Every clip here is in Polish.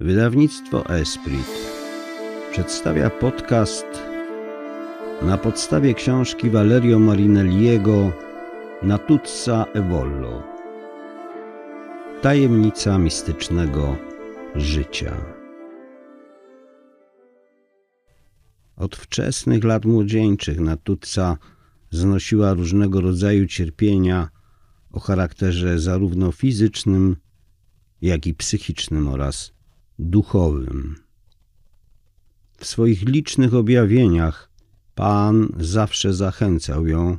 Wydawnictwo Esprit przedstawia podcast na podstawie książki Valerio Marinelliego Natuzza Evollo Tajemnica mistycznego życia. Od wczesnych lat młodzieńczych Natuzza znosiła różnego rodzaju cierpienia o charakterze zarówno fizycznym, jak i psychicznym oraz duchowym. W swoich licznych objawieniach Pan zawsze zachęcał ją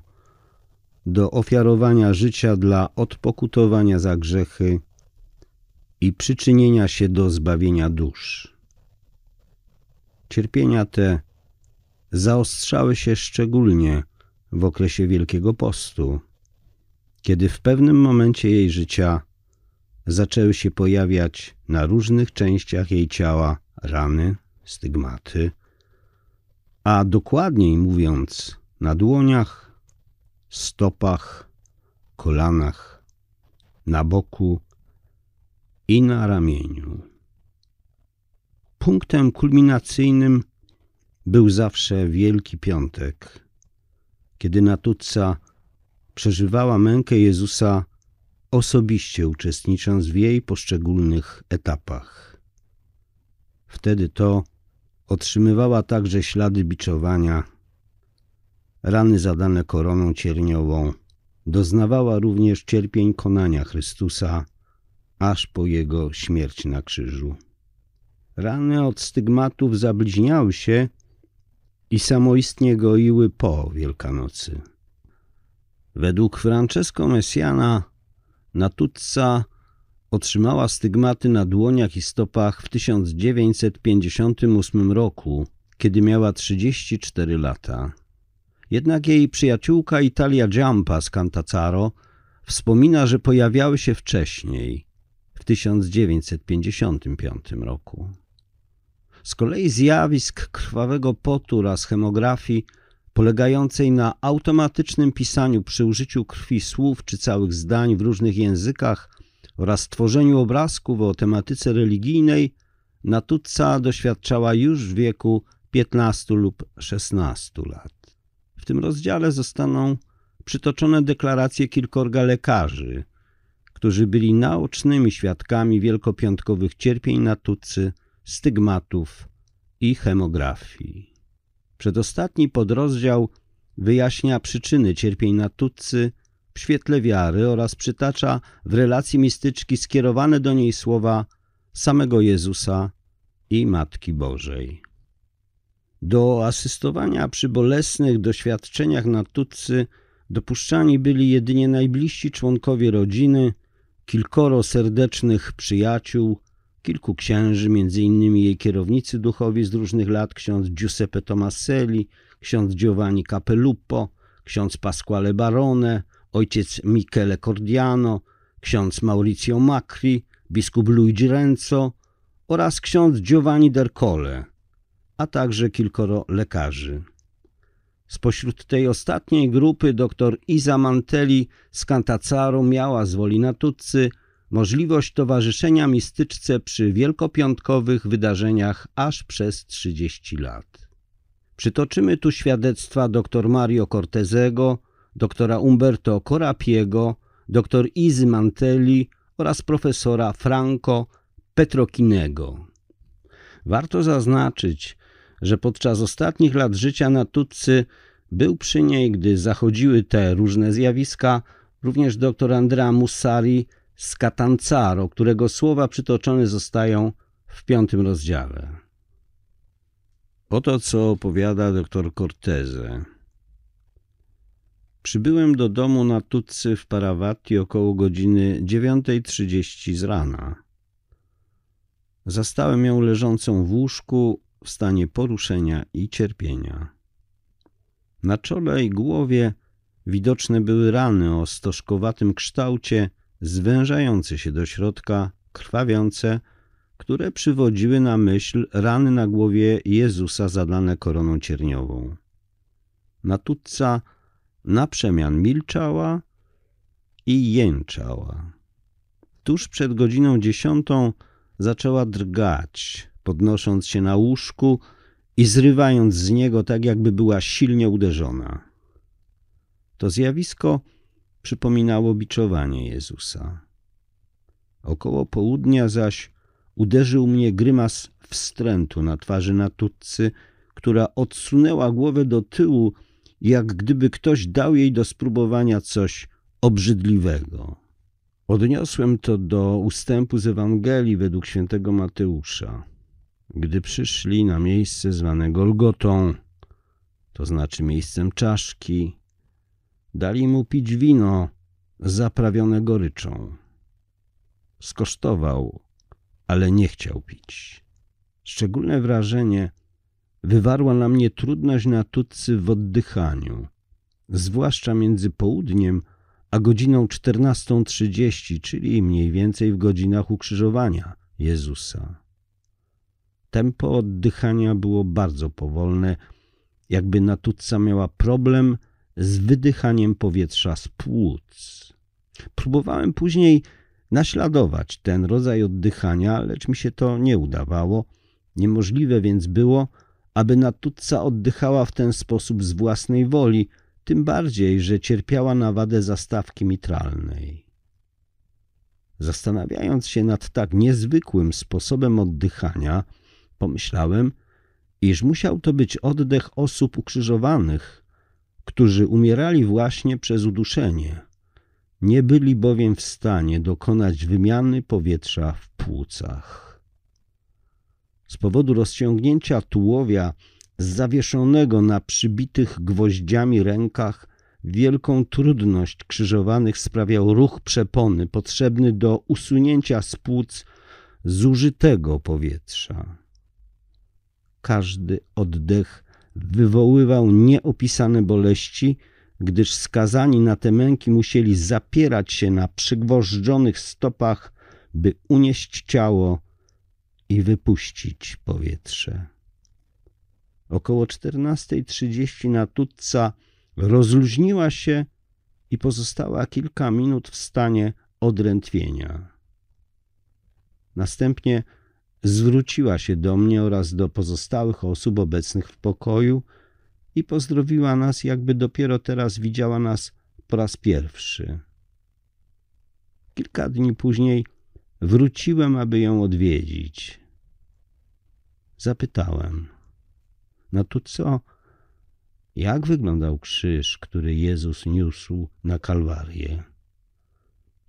do ofiarowania życia dla odpokutowania za grzechy i przyczynienia się do zbawienia dusz. Cierpienia te zaostrzały się szczególnie w okresie Wielkiego Postu, kiedy w pewnym momencie jej życia zaczęły się pojawiać na różnych częściach jej ciała rany, stygmaty, a dokładniej mówiąc na dłoniach, stopach, kolanach, na boku i na ramieniu. Punktem kulminacyjnym był zawsze Wielki Piątek, kiedy Natuzza przeżywała mękę Jezusa osobiście uczestnicząc w jej poszczególnych etapach. Wtedy to otrzymywała także ślady biczowania, rany zadane koroną cierniową, doznawała również cierpień konania Chrystusa, aż po Jego śmierć na krzyżu. Rany od stygmatów zabliźniały się i samoistnie goiły po Wielkanocy. Według Francesco Messiana Natuzza otrzymała stygmaty na dłoniach i stopach w 1958 roku, kiedy miała 34 lata. Jednak jej przyjaciółka Italia Giampa z Cantacaro wspomina, że pojawiały się wcześniej, w 1955 roku. Z kolei zjawisk krwawego potu oraz hemografii polegającej na automatycznym pisaniu przy użyciu krwi słów czy całych zdań w różnych językach oraz tworzeniu obrazków o tematyce religijnej, Natuzza doświadczała już w wieku 15 lub 16 lat. W tym rozdziale zostaną przytoczone deklaracje kilkorga lekarzy, którzy byli naocznymi świadkami wielkopiątkowych cierpień Natuzzy, stygmatów i hemografii. Przedostatni podrozdział wyjaśnia przyczyny cierpień Natuzzy w świetle wiary oraz przytacza w relacji mistyczki skierowane do niej słowa samego Jezusa i Matki Bożej. Do asystowania przy bolesnych doświadczeniach Natuzzy dopuszczani byli jedynie najbliżsi członkowie rodziny, kilkoro serdecznych przyjaciół, kilku księży, innymi jej kierownicy duchowi z różnych lat, ksiądz Giuseppe Tomaselli, ksiądz Giovanni Capellupo, ksiądz Pasquale Barone, ojciec Michele Cordiano, ksiądz Maurizio Macri, biskup Luigi Renzo oraz ksiądz Giovanni Dercole, a także kilkoro lekarzy. Spośród tej ostatniej grupy dr Isa Mantelli z Cantacaro miała z woli Natuzzy możliwość towarzyszenia mistyczce przy wielkopiątkowych wydarzeniach aż przez 30 lat. Przytoczymy tu świadectwa dr Mario Cortezego, doktora Umberto Corapiego, dr Izy Mantelli oraz profesora Franco Petrokinego. Warto zaznaczyć, że podczas ostatnich lat życia Natuzzy był przy niej, gdy zachodziły te różne zjawiska, również dr Andrea Mussari z Catanzaro, którego słowa przytoczone zostają w piątym rozdziale. Oto co opowiada dr Corteze. Przybyłem do domu na Tutcy w Parawati około godziny 9.30 z rana. Zastałem ją leżącą w łóżku w stanie poruszenia i cierpienia. Na czole i głowie widoczne były rany o stożkowatym kształcie, zwężające się do środka, krwawiące, które przywodziły na myśl rany na głowie Jezusa zadane koroną cierniową. Natutca na przemian milczała i jęczała. Tuż przed godziną dziesiątą zaczęła drgać, podnosząc się na łóżku i zrywając z niego tak, jakby była silnie uderzona. To zjawisko przypominało biczowanie Jezusa. Około południa zaś uderzył mnie grymas wstrętu na twarzy Natutcy, która odsunęła głowę do tyłu, jak gdyby ktoś dał jej do spróbowania coś obrzydliwego. Odniosłem to do ustępu z Ewangelii według świętego Mateusza. Gdy przyszli na miejsce zwane Golgotą, to znaczy miejscem czaszki, dali mu pić wino zaprawione goryczą. Skosztował, ale nie chciał pić. Szczególne wrażenie wywarła na mnie trudność natutcy w oddychaniu, zwłaszcza między południem a godziną 14.30, czyli mniej więcej w godzinach ukrzyżowania Jezusa. Tempo oddychania było bardzo powolne, jakby natutca miała problem z wydychaniem powietrza z płuc. Próbowałem później naśladować ten rodzaj oddychania, lecz mi się to nie udawało. Niemożliwe więc było, aby natutca oddychała w ten sposób z własnej woli, tym bardziej, że cierpiała na wadę zastawki mitralnej. Zastanawiając się nad tak niezwykłym sposobem oddychania, pomyślałem, iż musiał to być oddech osób ukrzyżowanych, którzy umierali właśnie przez uduszenie. Nie byli bowiem w stanie dokonać wymiany powietrza w płucach. Z powodu rozciągnięcia tułowia zawieszonego na przybitych gwoździami rękach wielką trudność krzyżowanych sprawiał ruch przepony potrzebny do usunięcia z płuc zużytego powietrza. Każdy oddech wywoływał nieopisane boleści, gdyż skazani na te męki musieli zapierać się na przygwożdżonych stopach, by unieść ciało i wypuścić powietrze. Około 14.30 Natutca rozluźniła się i pozostała kilka minut w stanie odrętwienia. Następnie zwróciła się do mnie oraz do pozostałych osób obecnych w pokoju i pozdrowiła nas, jakby dopiero teraz widziała nas po raz pierwszy. Kilka dni później wróciłem, aby ją odwiedzić. Zapytałem – no to co? Jak wyglądał krzyż, który Jezus niósł na Kalwarię?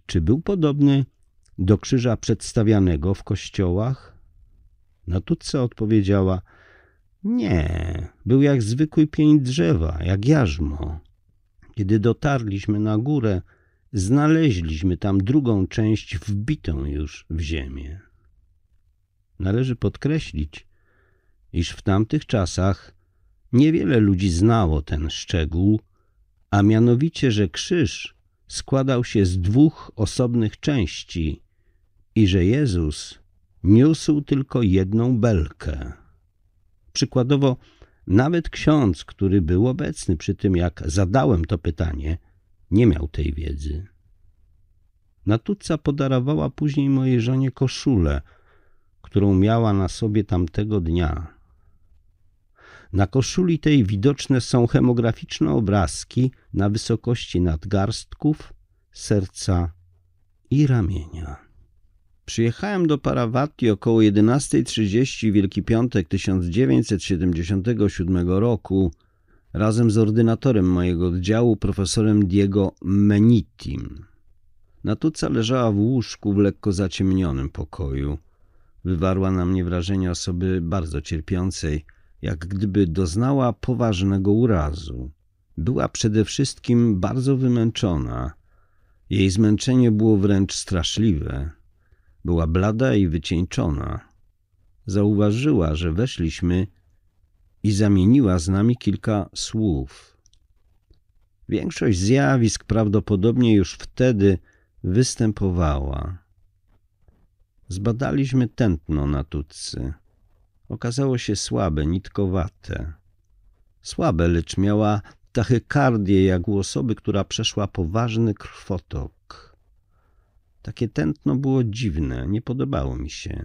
Czy był podobny do krzyża przedstawianego w kościołach? Co odpowiedziała? Nie, był jak zwykły pień drzewa, jak jarzmo. Kiedy dotarliśmy na górę, znaleźliśmy tam drugą część wbitą już w ziemię. Należy podkreślić, iż w tamtych czasach niewiele ludzi znało ten szczegół, a mianowicie, że krzyż składał się z dwóch osobnych części i że Jezus niósł tylko jedną belkę. Przykładowo, nawet ksiądz, który był obecny przy tym, jak zadałem to pytanie, nie miał tej wiedzy. Natutca podarowała później mojej żonie koszulę, którą miała na sobie tamtego dnia. Na koszuli tej widoczne są hemograficzne obrazki na wysokości nadgarstków, serca i ramienia. Przyjechałem do Parawati około 11.30 Wielki Piątek 1977 roku razem z ordynatorem mojego oddziału, profesorem Diego Menitim. Natuca leżała w łóżku w lekko zaciemnionym pokoju. Wywarła na mnie wrażenie osoby bardzo cierpiącej – jak gdyby doznała poważnego urazu. Była przede wszystkim bardzo wymęczona. Jej zmęczenie było wręcz straszliwe. Była blada i wycieńczona. Zauważyła, że weszliśmy i zamieniła z nami kilka słów. Większość zjawisk prawdopodobnie już wtedy występowała. Zbadaliśmy tętno na tutcy okazało się słabe, nitkowate. Słabe, lecz miała tachykardię jak u osoby, która przeszła poważny krwotok. Takie tętno było dziwne, nie podobało mi się.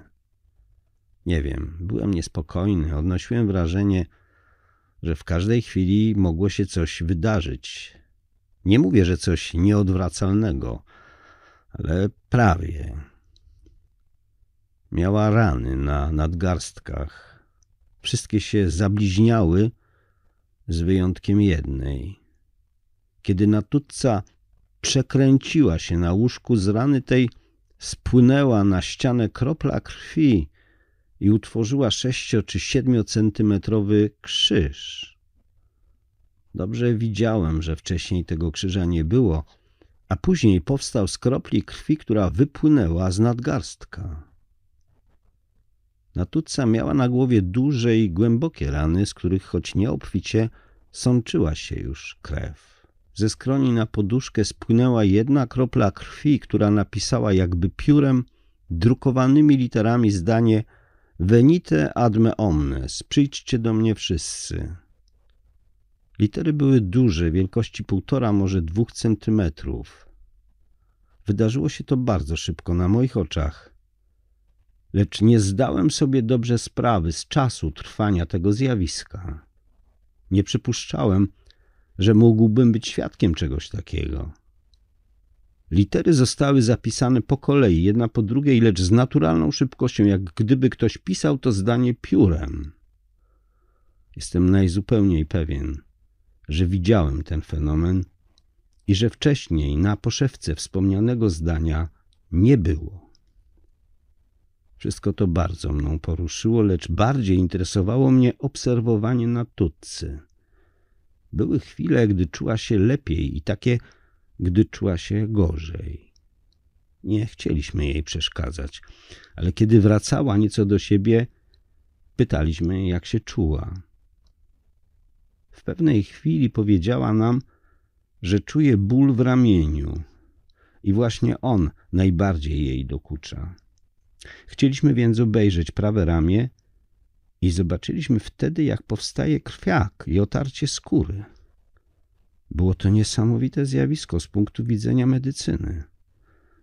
Nie wiem, byłem niespokojny, odnosiłem wrażenie, że w każdej chwili mogło się coś wydarzyć. Nie mówię, że coś nieodwracalnego, ale prawie. Miała rany na nadgarstkach. Wszystkie się zabliźniały, z wyjątkiem jednej. Kiedy natutca przekręciła się na łóżku z rany tej, spłynęła na ścianę kropla krwi i utworzyła sześcio czy siedmiocentymetrowy krzyż. Dobrze widziałem, że wcześniej tego krzyża nie było, a później powstał z kropli krwi, która wypłynęła z nadgarstka. Natutca miała na głowie duże i głębokie rany, z których choć nieobficie sączyła się już krew. Ze skroni na poduszkę spłynęła jedna kropla krwi, która napisała jakby piórem drukowanymi literami zdanie Venite ad me omnes, przyjdźcie do mnie wszyscy. Litery były duże, wielkości półtora, może dwóch centymetrów. Wydarzyło się to bardzo szybko, na moich oczach. Lecz nie zdałem sobie dobrze sprawy z czasu trwania tego zjawiska. Nie przypuszczałem, że mógłbym być świadkiem czegoś takiego. Litery zostały zapisane po kolei, jedna po drugiej, lecz z naturalną szybkością, jak gdyby ktoś pisał to zdanie piórem. Jestem najzupełniej pewien, że widziałem ten fenomen i że wcześniej na poszewce wspomnianego zdania nie było. Wszystko to bardzo mną poruszyło, lecz bardziej interesowało mnie obserwowanie natutcy. Były chwile, gdy czuła się lepiej i takie, gdy czuła się gorzej. Nie chcieliśmy jej przeszkadzać, ale kiedy wracała nieco do siebie, pytaliśmy, jak się czuła. W pewnej chwili powiedziała nam, że czuje ból w ramieniu i właśnie on najbardziej jej dokucza. Chcieliśmy więc obejrzeć prawe ramię i zobaczyliśmy wtedy, jak powstaje krwiak i otarcie skóry. Było to niesamowite zjawisko z punktu widzenia medycyny.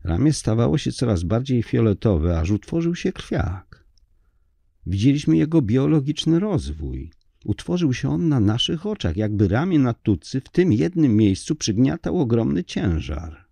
Ramię stawało się coraz bardziej fioletowe, aż utworzył się krwiak. Widzieliśmy jego biologiczny rozwój. Utworzył się on na naszych oczach, jakby ramię na w tym jednym miejscu przygniatał ogromny ciężar.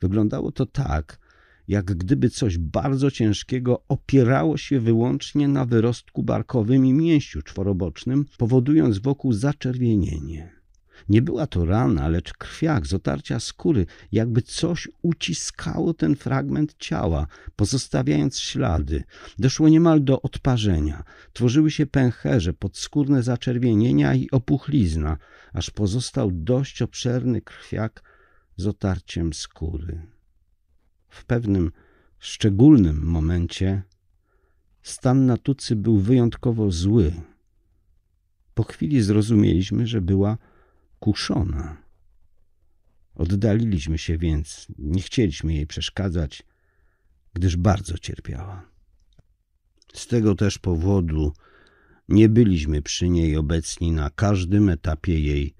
Wyglądało to tak, jak gdyby coś bardzo ciężkiego opierało się wyłącznie na wyrostku barkowym i mięściu czworobocznym, powodując wokół zaczerwienienie. Nie była to rana, lecz krwiak z otarcia skóry, jakby coś uciskało ten fragment ciała, pozostawiając ślady. Doszło niemal do odparzenia. Tworzyły się pęcherze, podskórne zaczerwienienia i opuchlizna, aż pozostał dość obszerny krwiak z otarciem skóry. W pewnym szczególnym momencie stan natucy był wyjątkowo zły. Po chwili zrozumieliśmy, że była kuszona. Oddaliliśmy się więc, nie chcieliśmy jej przeszkadzać, gdyż bardzo cierpiała. Z tego też powodu nie byliśmy przy niej obecni na każdym etapie jej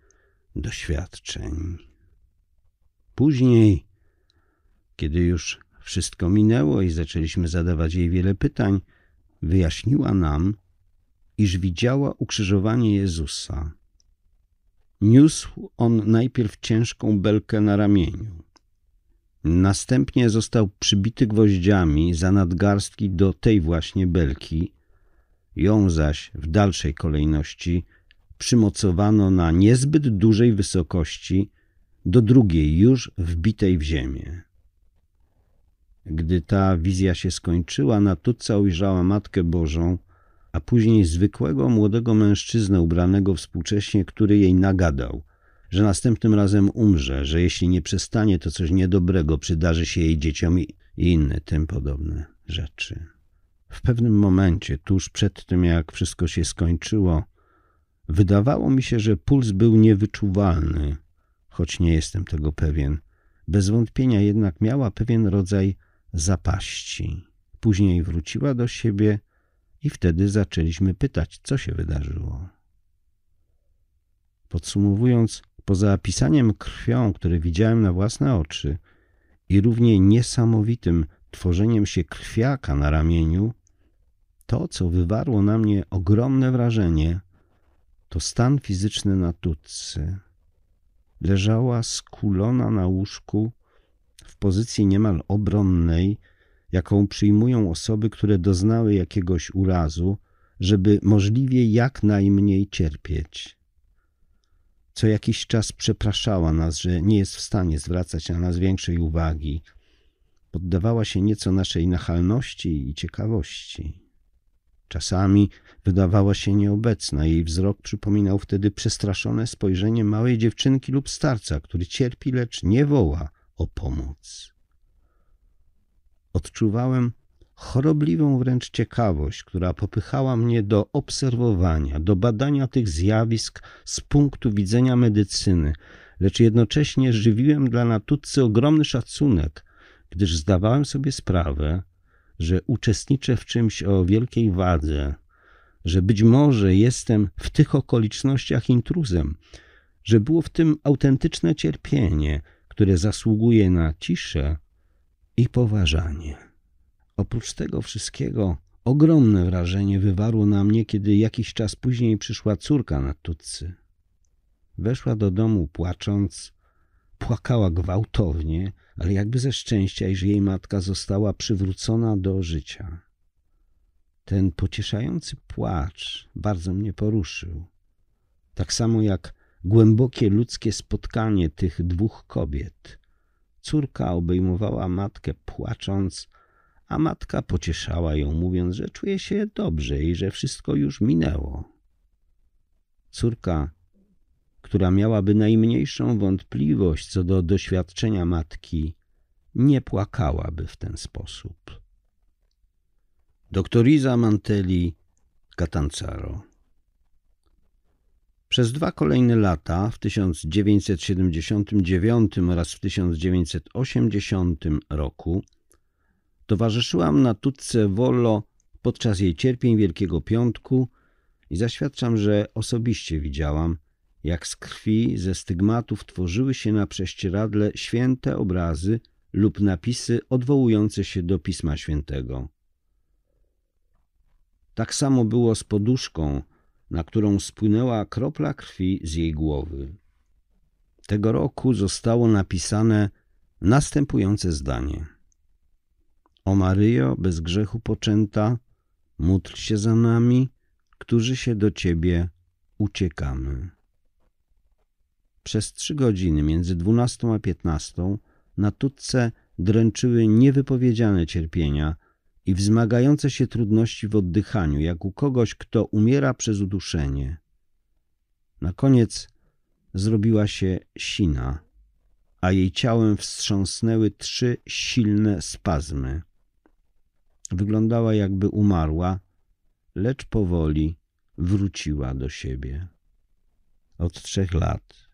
doświadczeń. Później, kiedy już wszystko minęło i zaczęliśmy zadawać jej wiele pytań, wyjaśniła nam, iż widziała ukrzyżowanie Jezusa Niósł on najpierw ciężką belkę na ramieniu. Następnie został przybity gwoździami za nadgarstki do tej właśnie belki. Ją zaś w dalszej kolejności przymocowano na niezbyt dużej wysokości do drugiej już wbitej w ziemię. Gdy ta wizja się skończyła, Natutca ujrzała Matkę Bożą, a później zwykłego młodego mężczyznę ubranego współcześnie, który jej nagadał, że następnym razem umrze, że jeśli nie przestanie, to coś niedobrego przydarzy się jej dzieciom i inne tym podobne rzeczy. W pewnym momencie, tuż przed tym jak wszystko się skończyło, wydawało mi się, że puls był niewyczuwalny, choć nie jestem tego pewien. Bez wątpienia jednak miała pewien rodzaj zapaści. Później wróciła do siebie i wtedy zaczęliśmy pytać, co się wydarzyło. Podsumowując, poza opisaniem krwią, które widziałem na własne oczy i równie niesamowitym tworzeniem się krwiaka na ramieniu, To, co wywarło na mnie ogromne wrażenie, to stan fizyczny Natutcy. Leżała skulona na łóżku w pozycji niemal obronnej, jaką przyjmują osoby, które doznały jakiegoś urazu, żeby możliwie jak najmniej cierpieć. Co jakiś czas przepraszała nas, że nie jest w stanie zwracać na nas większej uwagi. Poddawała się nieco naszej nachalności i ciekawości. Czasami wydawała się nieobecna. Jej wzrok przypominał wtedy przestraszone spojrzenie małej dziewczynki lub starca, który cierpi, lecz nie woła o pomoc. Odczuwałem chorobliwą wręcz ciekawość, która popychała mnie do obserwowania, do badania tych zjawisk z punktu widzenia medycyny, lecz jednocześnie żywiłem dla Natutcy ogromny szacunek, gdyż zdawałem sobie sprawę, że uczestniczę w czymś o wielkiej wadze, że być może jestem w tych okolicznościach intruzem, że było w tym autentyczne cierpienie, które zasługuje na ciszę i poważanie. Oprócz tego wszystkiego ogromne wrażenie wywarło na mnie, kiedy jakiś czas później przyszła córka na tutcy. Weszła do domu płacząc, płakała gwałtownie, ale jakby ze szczęścia, iż jej matka została przywrócona do życia. Ten pocieszający płacz bardzo mnie poruszył. Tak samo jak głębokie ludzkie spotkanie tych dwóch kobiet. Córka obejmowała matkę płacząc, a matka pocieszała ją, mówiąc, że czuje się dobrze i że wszystko już minęło. Córka, która miałaby najmniejszą wątpliwość co do doświadczenia matki, nie płakałaby w ten sposób. Doktoriza Mantelli Catanzaro Przez dwa kolejne lata, w 1979 oraz w 1980 roku, Towarzyszyłam na tutce Wollo podczas jej cierpień Wielkiego Piątku i zaświadczam, że osobiście widziałam, jak z krwi ze stygmatów tworzyły się na prześcieradle święte obrazy lub napisy odwołujące się do Pisma Świętego. Tak samo było z poduszką, na którą spłynęła kropla krwi z jej głowy. Tego roku zostało napisane następujące zdanie – o Maryjo, bez grzechu poczęta, módl się za nami, którzy się do Ciebie uciekamy. Przez trzy godziny między dwunastą a piętnastą na tutce dręczyły niewypowiedziane cierpienia i wzmagające się trudności w oddychaniu, jak u kogoś, kto umiera przez uduszenie. Na koniec zrobiła się sina, a jej ciałem wstrząsnęły trzy silne spazmy. Wyglądała jakby umarła, lecz powoli wróciła do siebie. Od trzech lat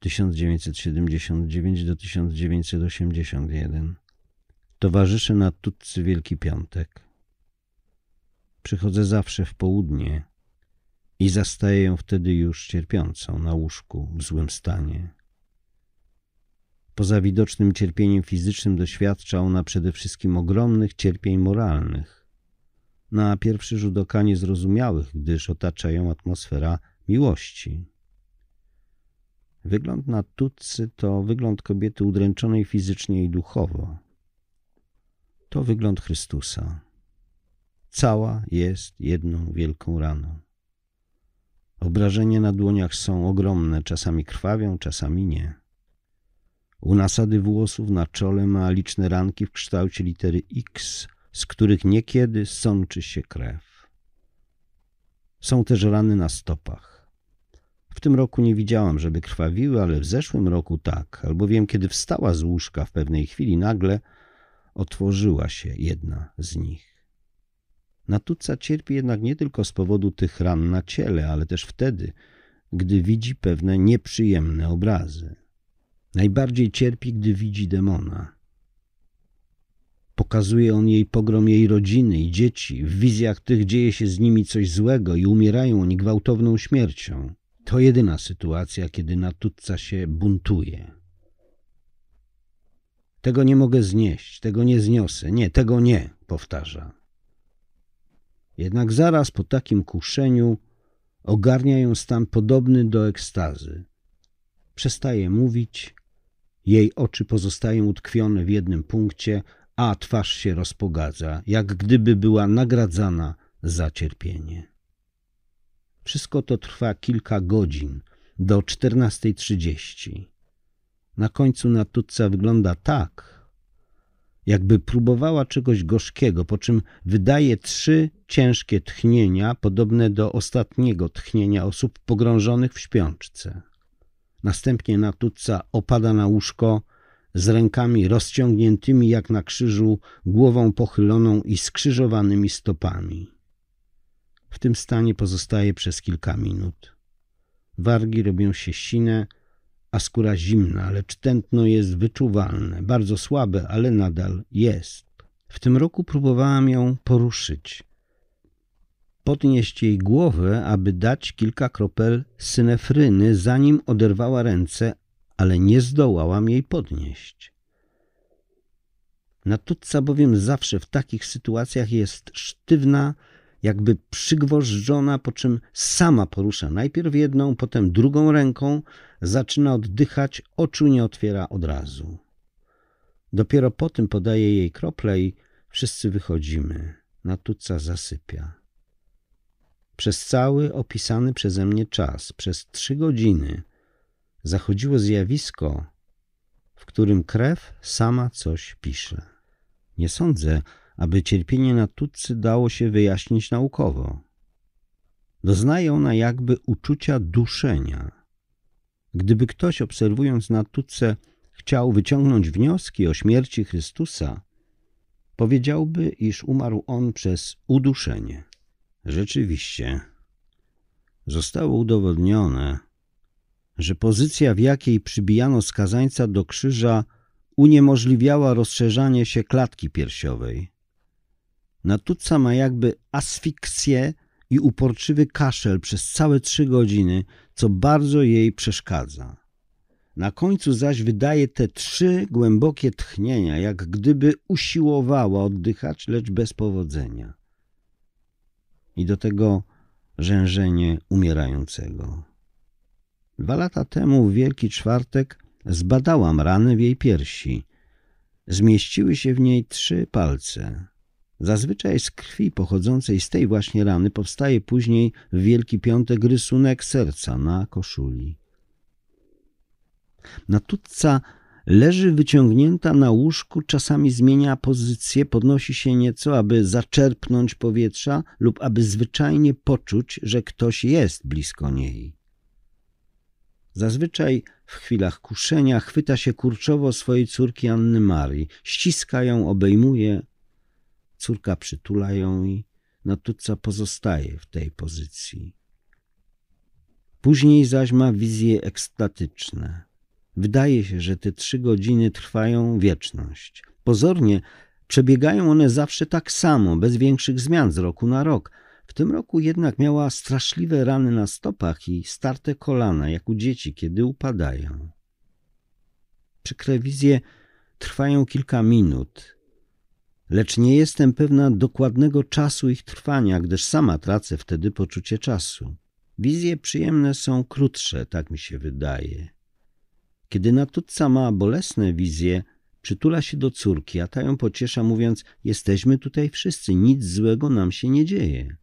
1979 do 1981 towarzyszę na Tutcy Wielki Piątek. Przychodzę zawsze w południe i zastaję ją wtedy już cierpiącą na łóżku w złym stanie. Poza widocznym cierpieniem fizycznym doświadcza ona przede wszystkim ogromnych cierpień moralnych. Na pierwszy rzut oka niezrozumiałych, gdyż otacza ją atmosfera miłości. Wygląd na Tutcy to wygląd kobiety udręczonej fizycznie i duchowo. To wygląd Chrystusa. Cała jest jedną wielką raną. Obrażenia na dłoniach są ogromne, czasami krwawią, czasami nie. U nasady włosów na czole ma liczne ranki w kształcie litery X, z których niekiedy sączy się krew. Są też rany na stopach. W tym roku nie widziałam, żeby krwawiły, ale w zeszłym roku tak, albowiem kiedy wstała z łóżka w pewnej chwili nagle otworzyła się jedna z nich. Natuca cierpi jednak nie tylko z powodu tych ran na ciele, ale też wtedy, gdy widzi pewne nieprzyjemne obrazy. Najbardziej cierpi, gdy widzi demona. Pokazuje on jej pogrom jej rodziny i dzieci. W wizjach tych dzieje się z nimi coś złego i umierają oni gwałtowną śmiercią. To jedyna sytuacja, kiedy Natutca się buntuje. Tego nie mogę znieść, tego nie zniosę, nie, tego nie, powtarza. Jednak zaraz po takim kuszeniu ogarnia ją stan podobny do ekstazy. Przestaje mówić, jej oczy pozostają utkwione w jednym punkcie, a twarz się rozpogadza, jak gdyby była nagradzana za cierpienie. Wszystko to trwa kilka godzin, do 14.30. Na końcu Natutca wygląda tak, jakby próbowała czegoś gorzkiego, po czym wydaje trzy ciężkie tchnienia, podobne do ostatniego tchnienia osób pogrążonych w śpiączce. Następnie Natutca opada na łóżko z rękami rozciągniętymi jak na krzyżu, głową pochyloną i skrzyżowanymi stopami. W tym stanie pozostaje przez kilka minut. Wargi robią się sine, skóra zimna, lecz tętno jest wyczuwalne, bardzo słabe, ale nadal jest. W tym roku próbowałam ją poruszyć. Podnieść jej głowę, aby dać kilka kropel synefryny, zanim oderwała ręce, ale nie zdołałam jej podnieść. Natutca bowiem zawsze w takich sytuacjach jest sztywna, jakby przygwożdżona, po czym sama porusza najpierw jedną, potem drugą ręką, zaczyna oddychać, oczu nie otwiera od razu. Dopiero po tym podaje jej krople i wszyscy wychodzimy. Natuca zasypia. Przez cały opisany przeze mnie czas, przez trzy godziny, zachodziło zjawisko, w którym krew sama coś pisze. Nie sądzę, aby cierpienie Natutcy dało się wyjaśnić naukowo. Doznaje ona jakby uczucia duszenia. Gdyby ktoś obserwując Natutce chciał wyciągnąć wnioski o śmierci Chrystusa, powiedziałby, iż umarł on przez uduszenie. Rzeczywiście, zostało udowodnione, że pozycja, w jakiej przybijano skazańca do krzyża, uniemożliwiała rozszerzanie się klatki piersiowej. Natutca ma jakby asfiksję i uporczywy kaszel przez całe trzy godziny, co bardzo jej przeszkadza. Na końcu zaś wydaje te trzy głębokie tchnienia, jak gdyby usiłowała oddychać, lecz bez powodzenia. I do tego rzężenie umierającego. Dwa lata temu, w Wielki Czwartek, zbadałam rany w jej piersi. Zmieściły się w niej trzy palce. Zazwyczaj z krwi pochodzącej z tej właśnie rany powstaje później w Wielki Piątek rysunek serca na koszuli. Natutca leży wyciągnięta na łóżku, czasami zmienia pozycję, podnosi się nieco, aby zaczerpnąć powietrza lub aby zwyczajnie poczuć, że ktoś jest blisko niej. Zazwyczaj w chwilach kuszenia chwyta się kurczowo swojej córki Anny Marii, ściska ją, obejmuje, Córka przytula ją i Natutca pozostaje w tej pozycji. Później zaś ma wizje ekstatyczne. Wydaje się, że te trzy godziny trwają wieczność. Pozornie przebiegają one zawsze tak samo, bez większych zmian z roku na rok. W tym roku jednak miała straszliwe rany na stopach i starte kolana, jak u dzieci, kiedy upadają. Przykre wizje trwają kilka minut, lecz nie jestem pewna dokładnego czasu ich trwania, gdyż sama tracę wtedy poczucie czasu. Wizje przyjemne są krótsze, tak mi się wydaje. Kiedy Natutca ma bolesne wizje, przytula się do córki, a ta ją pociesza, mówiąc: Jesteśmy tutaj wszyscy, nic złego nam się nie dzieje.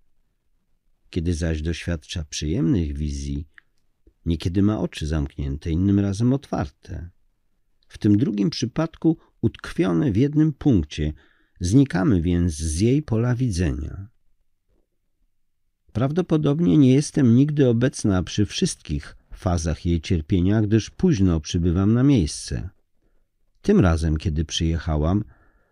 Kiedy zaś doświadcza przyjemnych wizji, niekiedy ma oczy zamknięte, innym razem otwarte. W tym drugim przypadku utkwione w jednym punkcie, Znikamy więc z jej pola widzenia. Prawdopodobnie nie jestem nigdy obecna przy wszystkich fazach jej cierpienia, gdyż późno przybywam na miejsce. Tym razem, kiedy przyjechałam,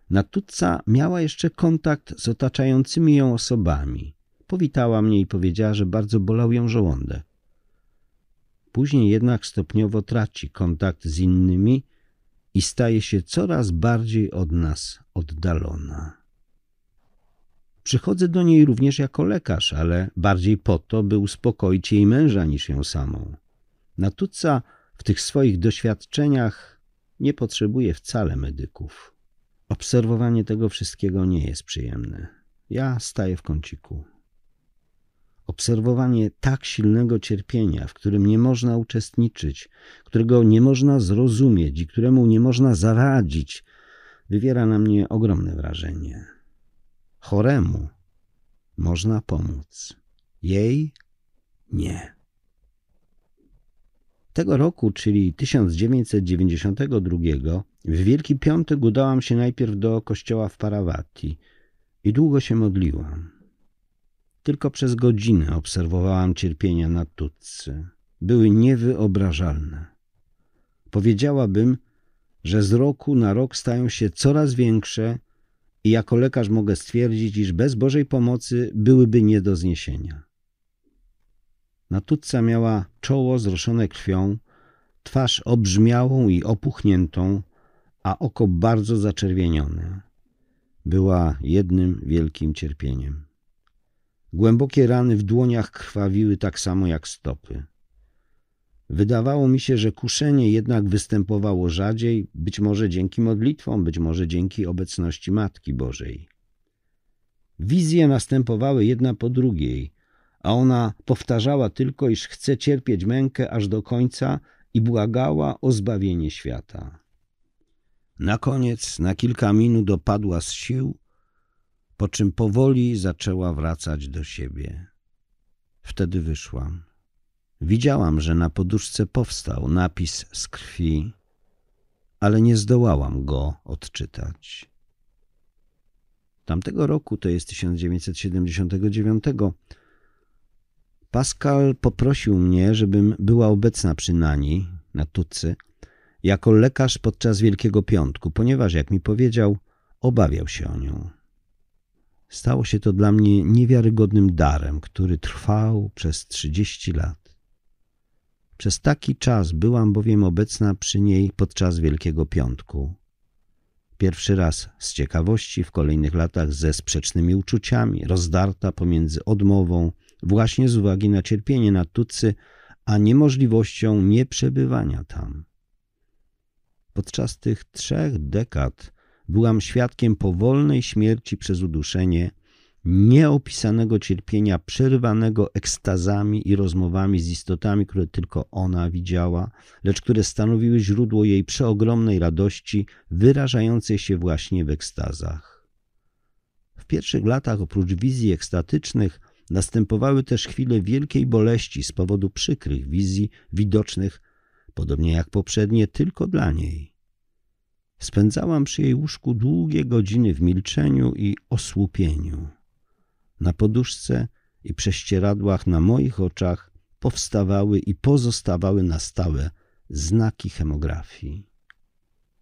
Natutca miała jeszcze kontakt z otaczającymi ją osobami. Powitała mnie i powiedziała, że bardzo bolał ją żołądek. Później jednak stopniowo traci kontakt z innymi i staje się coraz bardziej od nas oddalona. Przychodzę do niej również jako lekarz, ale bardziej po to, by uspokoić jej męża niż ją samą. Natuca w tych swoich doświadczeniach nie potrzebuje wcale medyków. Obserwowanie tego wszystkiego nie jest przyjemne. Ja staję w kąciku. Obserwowanie tak silnego cierpienia, w którym nie można uczestniczyć, którego nie można zrozumieć i któremu nie można zaradzić, wywiera na mnie ogromne wrażenie. Choremu można pomóc, jej nie. Tego roku, czyli 1992, w Wielki Piątek udałam się najpierw do kościoła w Parawati i długo się modliłam. Tylko przez godzinę obserwowałam cierpienia na. Były niewyobrażalne. Powiedziałabym, że z roku na rok stają się coraz większe i jako lekarz mogę stwierdzić, iż bez Bożej pomocy byłyby nie do zniesienia. Natutca miała czoło zroszone krwią, twarz obrzmiałą i opuchniętą, a oko bardzo zaczerwienione. Była jednym wielkim cierpieniem. Głębokie rany w dłoniach krwawiły tak samo jak stopy. Wydawało mi się, że kuszenie jednak występowało rzadziej, być może dzięki modlitwom, być może dzięki obecności Matki Bożej. Wizje następowały jedna po drugiej, a ona powtarzała tylko, iż chce cierpieć mękę aż do końca i błagała o zbawienie świata. Na koniec na kilka minut dopadła z sił, po czym powoli zaczęła wracać do siebie. Wtedy wyszłam. Widziałam, że na poduszce powstał napis z krwi, ale nie zdołałam go odczytać. Tamtego roku, to jest 1979, Pascal poprosił mnie, żebym była obecna przy Nani, na Tucy, jako lekarz podczas Wielkiego Piątku, ponieważ, jak mi powiedział, obawiał się o nią. Stało się to dla mnie niewiarygodnym darem, który trwał przez trzydzieści lat. Przez taki czas byłam bowiem obecna przy niej podczas Wielkiego Piątku. Pierwszy raz z ciekawości, w kolejnych latach ze sprzecznymi uczuciami, rozdarta pomiędzy odmową, właśnie z uwagi na cierpienie na Tucy, a niemożliwością nieprzebywania tam. Podczas tych trzech dekad byłam świadkiem powolnej śmierci przez uduszenie, nieopisanego cierpienia przerywanego ekstazami i rozmowami z istotami, które tylko ona widziała, lecz które stanowiły źródło jej przeogromnej radości, wyrażającej się właśnie w ekstazach. W pierwszych latach oprócz wizji ekstatycznych następowały też chwile wielkiej boleści z powodu przykrych wizji widocznych, podobnie jak poprzednie, tylko dla niej. Spędzałam przy jej łóżku długie godziny w milczeniu i osłupieniu. Na poduszce i prześcieradłach na moich oczach powstawały i pozostawały na stałe znaki hemografii.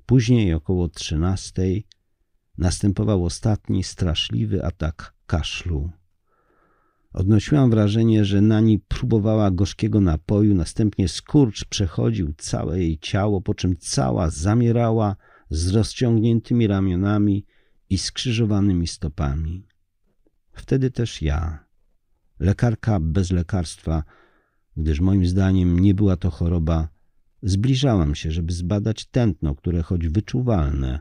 Później około trzynastej następował ostatni straszliwy atak kaszlu. Odnosiłam wrażenie, że Nani próbowała gorzkiego napoju, następnie skurcz przechodził całe jej ciało, po czym cała zamierała z rozciągniętymi ramionami i skrzyżowanymi stopami. Wtedy też ja, lekarka bez lekarstwa, gdyż moim zdaniem nie była to choroba, zbliżałam się, żeby zbadać tętno, które choć wyczuwalne,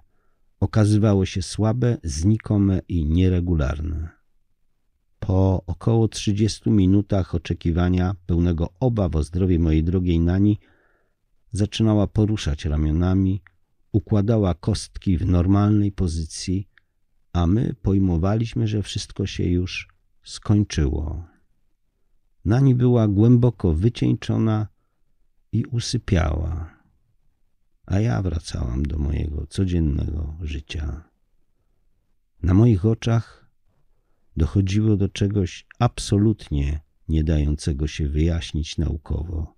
okazywało się słabe, znikome i nieregularne. Po około 30 minutach oczekiwania, pełnego obaw o zdrowie mojej drogiej Nani, zaczynała poruszać ramionami, układała kostki w normalnej pozycji, a my pojmowaliśmy, że wszystko się już skończyło. Nani była głęboko wycieńczona i usypiała, a ja wracałam do mojego codziennego życia. Na moich oczach dochodziło do czegoś absolutnie nie dającego się wyjaśnić naukowo,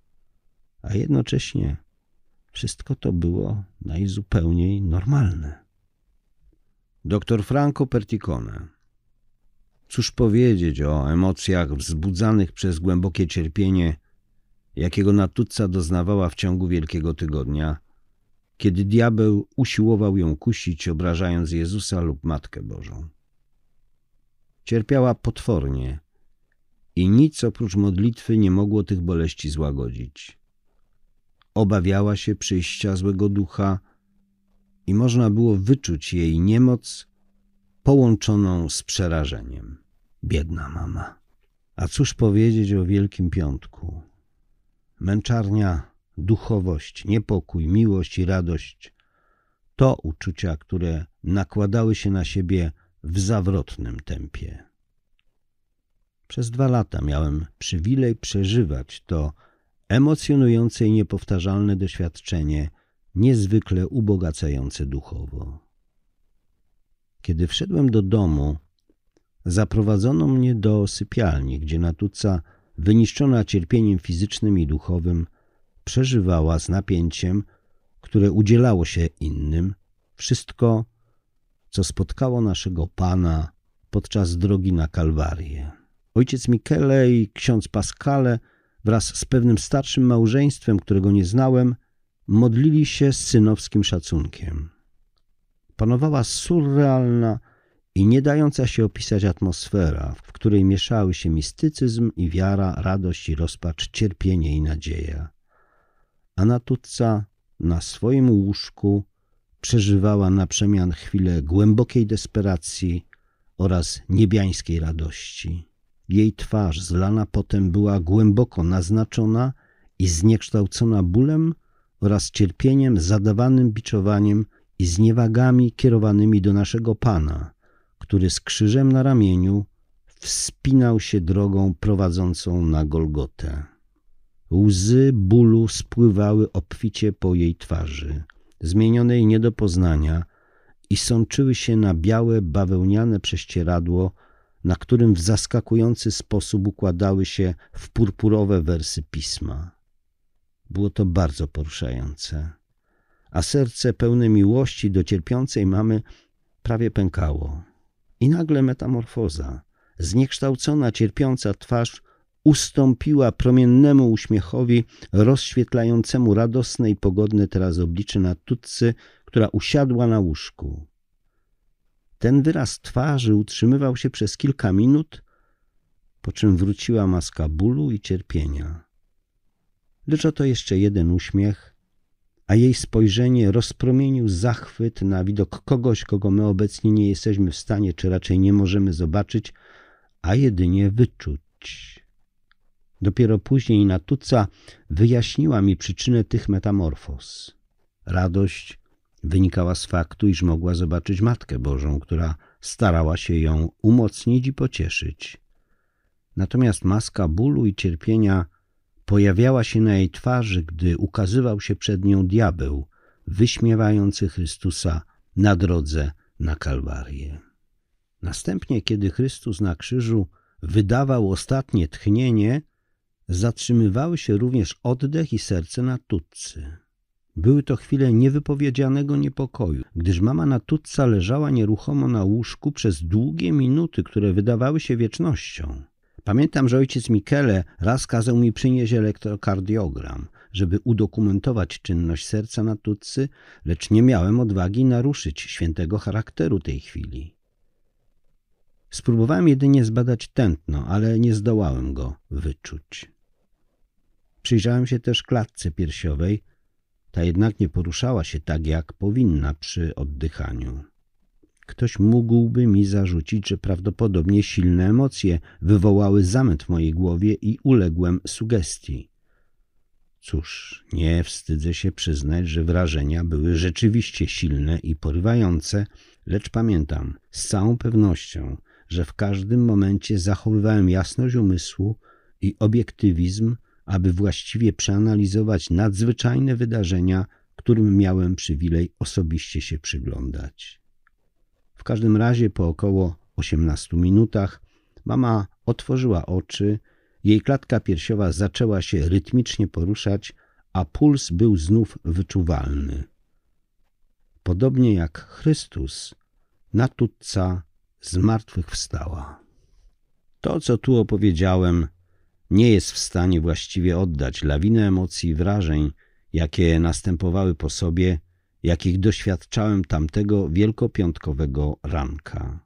a jednocześnie wszystko to było najzupełniej normalne. Dr Franco Perticone Cóż powiedzieć o emocjach wzbudzanych przez głębokie cierpienie, jakiego Natuzza doznawała w ciągu Wielkiego Tygodnia, kiedy diabeł usiłował ją kusić, obrażając Jezusa lub Matkę Bożą. Cierpiała potwornie i nic oprócz modlitwy nie mogło tych boleści złagodzić. Obawiała się przyjścia złego ducha i można było wyczuć jej niemoc połączoną z przerażeniem. Biedna mama. A cóż powiedzieć o Wielkim Piątku? Męczarnia, duchowość, niepokój, miłość i radość to uczucia, które nakładały się na siebie w zawrotnym tempie. Przez dwa lata miałem przywilej przeżywać to emocjonujące i niepowtarzalne doświadczenie, niezwykle ubogacające duchowo. Kiedy wszedłem do domu, zaprowadzono mnie do sypialni, gdzie Natuca, wyniszczona cierpieniem fizycznym i duchowym, przeżywała z napięciem, które udzielało się innym, wszystko, co spotkało naszego Pana podczas drogi na Kalwarię. Ojciec Michele i ksiądz Pascale wraz z pewnym starszym małżeństwem, którego nie znałem, modlili się z synowskim szacunkiem. Panowała surrealna i nie dająca się opisać atmosfera, w której mieszały się mistycyzm i wiara, radość i rozpacz, cierpienie i nadzieja. A Natutca na swoim łóżku przeżywała na przemian chwilę głębokiej desperacji oraz niebiańskiej radości. Jej twarz zlana potem była głęboko naznaczona i zniekształcona bólem oraz cierpieniem zadawanym biczowaniem i zniewagami kierowanymi do naszego Pana, który z krzyżem na ramieniu wspinał się drogą prowadzącą na Golgotę. Łzy bólu spływały obficie po jej twarzy, zmienionej nie do poznania i sączyły się na białe, bawełniane prześcieradło, na którym w zaskakujący sposób układały się w purpurowe wersy pisma. Było to bardzo poruszające, a serce pełne miłości do cierpiącej mamy prawie pękało. I nagle metamorfoza, zniekształcona, cierpiąca twarz ustąpiła promiennemu uśmiechowi rozświetlającemu radosne i pogodne teraz oblicze Natutcy, która usiadła na łóżku. Ten wyraz twarzy utrzymywał się przez kilka minut, po czym wróciła maska bólu i cierpienia. Lecz oto jeszcze jeden uśmiech, a jej spojrzenie rozpromienił zachwyt na widok kogoś, kogo my obecnie nie jesteśmy w stanie, czy raczej nie możemy zobaczyć, a jedynie wyczuć. Dopiero później Natuca wyjaśniła mi przyczynę tych metamorfoz. Radość wynikała z faktu, iż mogła zobaczyć Matkę Bożą, która starała się ją umocnić i pocieszyć. Natomiast maska bólu i cierpienia pojawiała się na jej twarzy, gdy ukazywał się przed nią diabeł, wyśmiewający Chrystusa na drodze na Kalwarię. Następnie, kiedy Chrystus na krzyżu wydawał ostatnie tchnienie, zatrzymywały się również oddech i serce Natutcy. Były to chwile niewypowiedzianego niepokoju, gdyż mama Natutca leżała nieruchomo na łóżku przez długie minuty, które wydawały się wiecznością. Pamiętam, że ojciec Michele raz kazał mi przynieść elektrokardiogram, żeby udokumentować czynność serca Natutcy, lecz nie miałem odwagi naruszyć świętego charakteru tej chwili. Spróbowałem jedynie zbadać tętno, ale nie zdołałem go wyczuć. Przyjrzałem się też klatce piersiowej, ta jednak nie poruszała się tak, jak powinna przy oddychaniu. Ktoś mógłby mi zarzucić, że prawdopodobnie silne emocje wywołały zamęt w mojej głowie i uległem sugestii. Cóż, nie wstydzę się przyznać, że wrażenia były rzeczywiście silne i porywające, lecz pamiętam z całą pewnością, że w każdym momencie zachowywałem jasność umysłu i obiektywizm, aby właściwie przeanalizować nadzwyczajne wydarzenia, którym miałem przywilej osobiście się przyglądać. W każdym razie po około 18 minutach mama otworzyła oczy, jej klatka piersiowa zaczęła się rytmicznie poruszać, a puls był znów wyczuwalny. Podobnie jak Chrystus, Natutca zmartwychwstała. To, co tu opowiedziałem, nie jest w stanie właściwie oddać lawinę emocji i wrażeń, jakie następowały po sobie, jakich doświadczałem tamtego wielkopiątkowego ranka.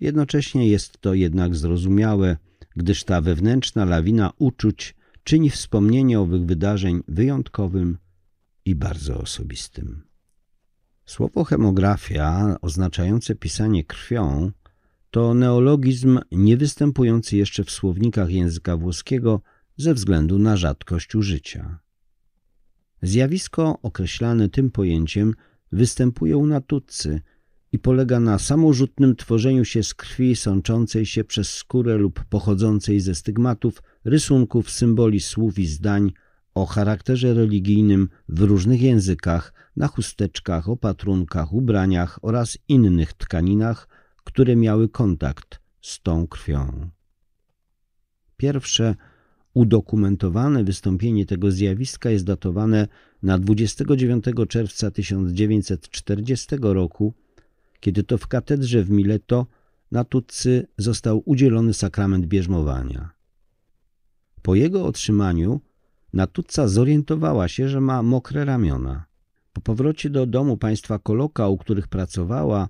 Jednocześnie jest to jednak zrozumiałe, gdyż ta wewnętrzna lawina uczuć czyni wspomnienie owych wydarzeń wyjątkowym i bardzo osobistym. Słowo hemografia, oznaczające pisanie krwią, to neologizm nie występujący jeszcze w słownikach języka włoskiego ze względu na rzadkość użycia. Zjawisko określane tym pojęciem występuje u natutcy i polega na samorzutnym tworzeniu się z krwi sączącej się przez skórę lub pochodzącej ze stygmatów, rysunków, symboli słów i zdań o charakterze religijnym w różnych językach, na chusteczkach, opatrunkach, ubraniach oraz innych tkaninach, które miały kontakt z tą krwią. Pierwsze udokumentowane wystąpienie tego zjawiska jest datowane na 29 czerwca 1940 roku, kiedy to w katedrze w Mileto na Tutcy został udzielony sakrament bierzmowania. Po jego otrzymaniu Natutca zorientowała się, że ma mokre ramiona. Po powrocie do domu państwa Koloka, u których pracowała,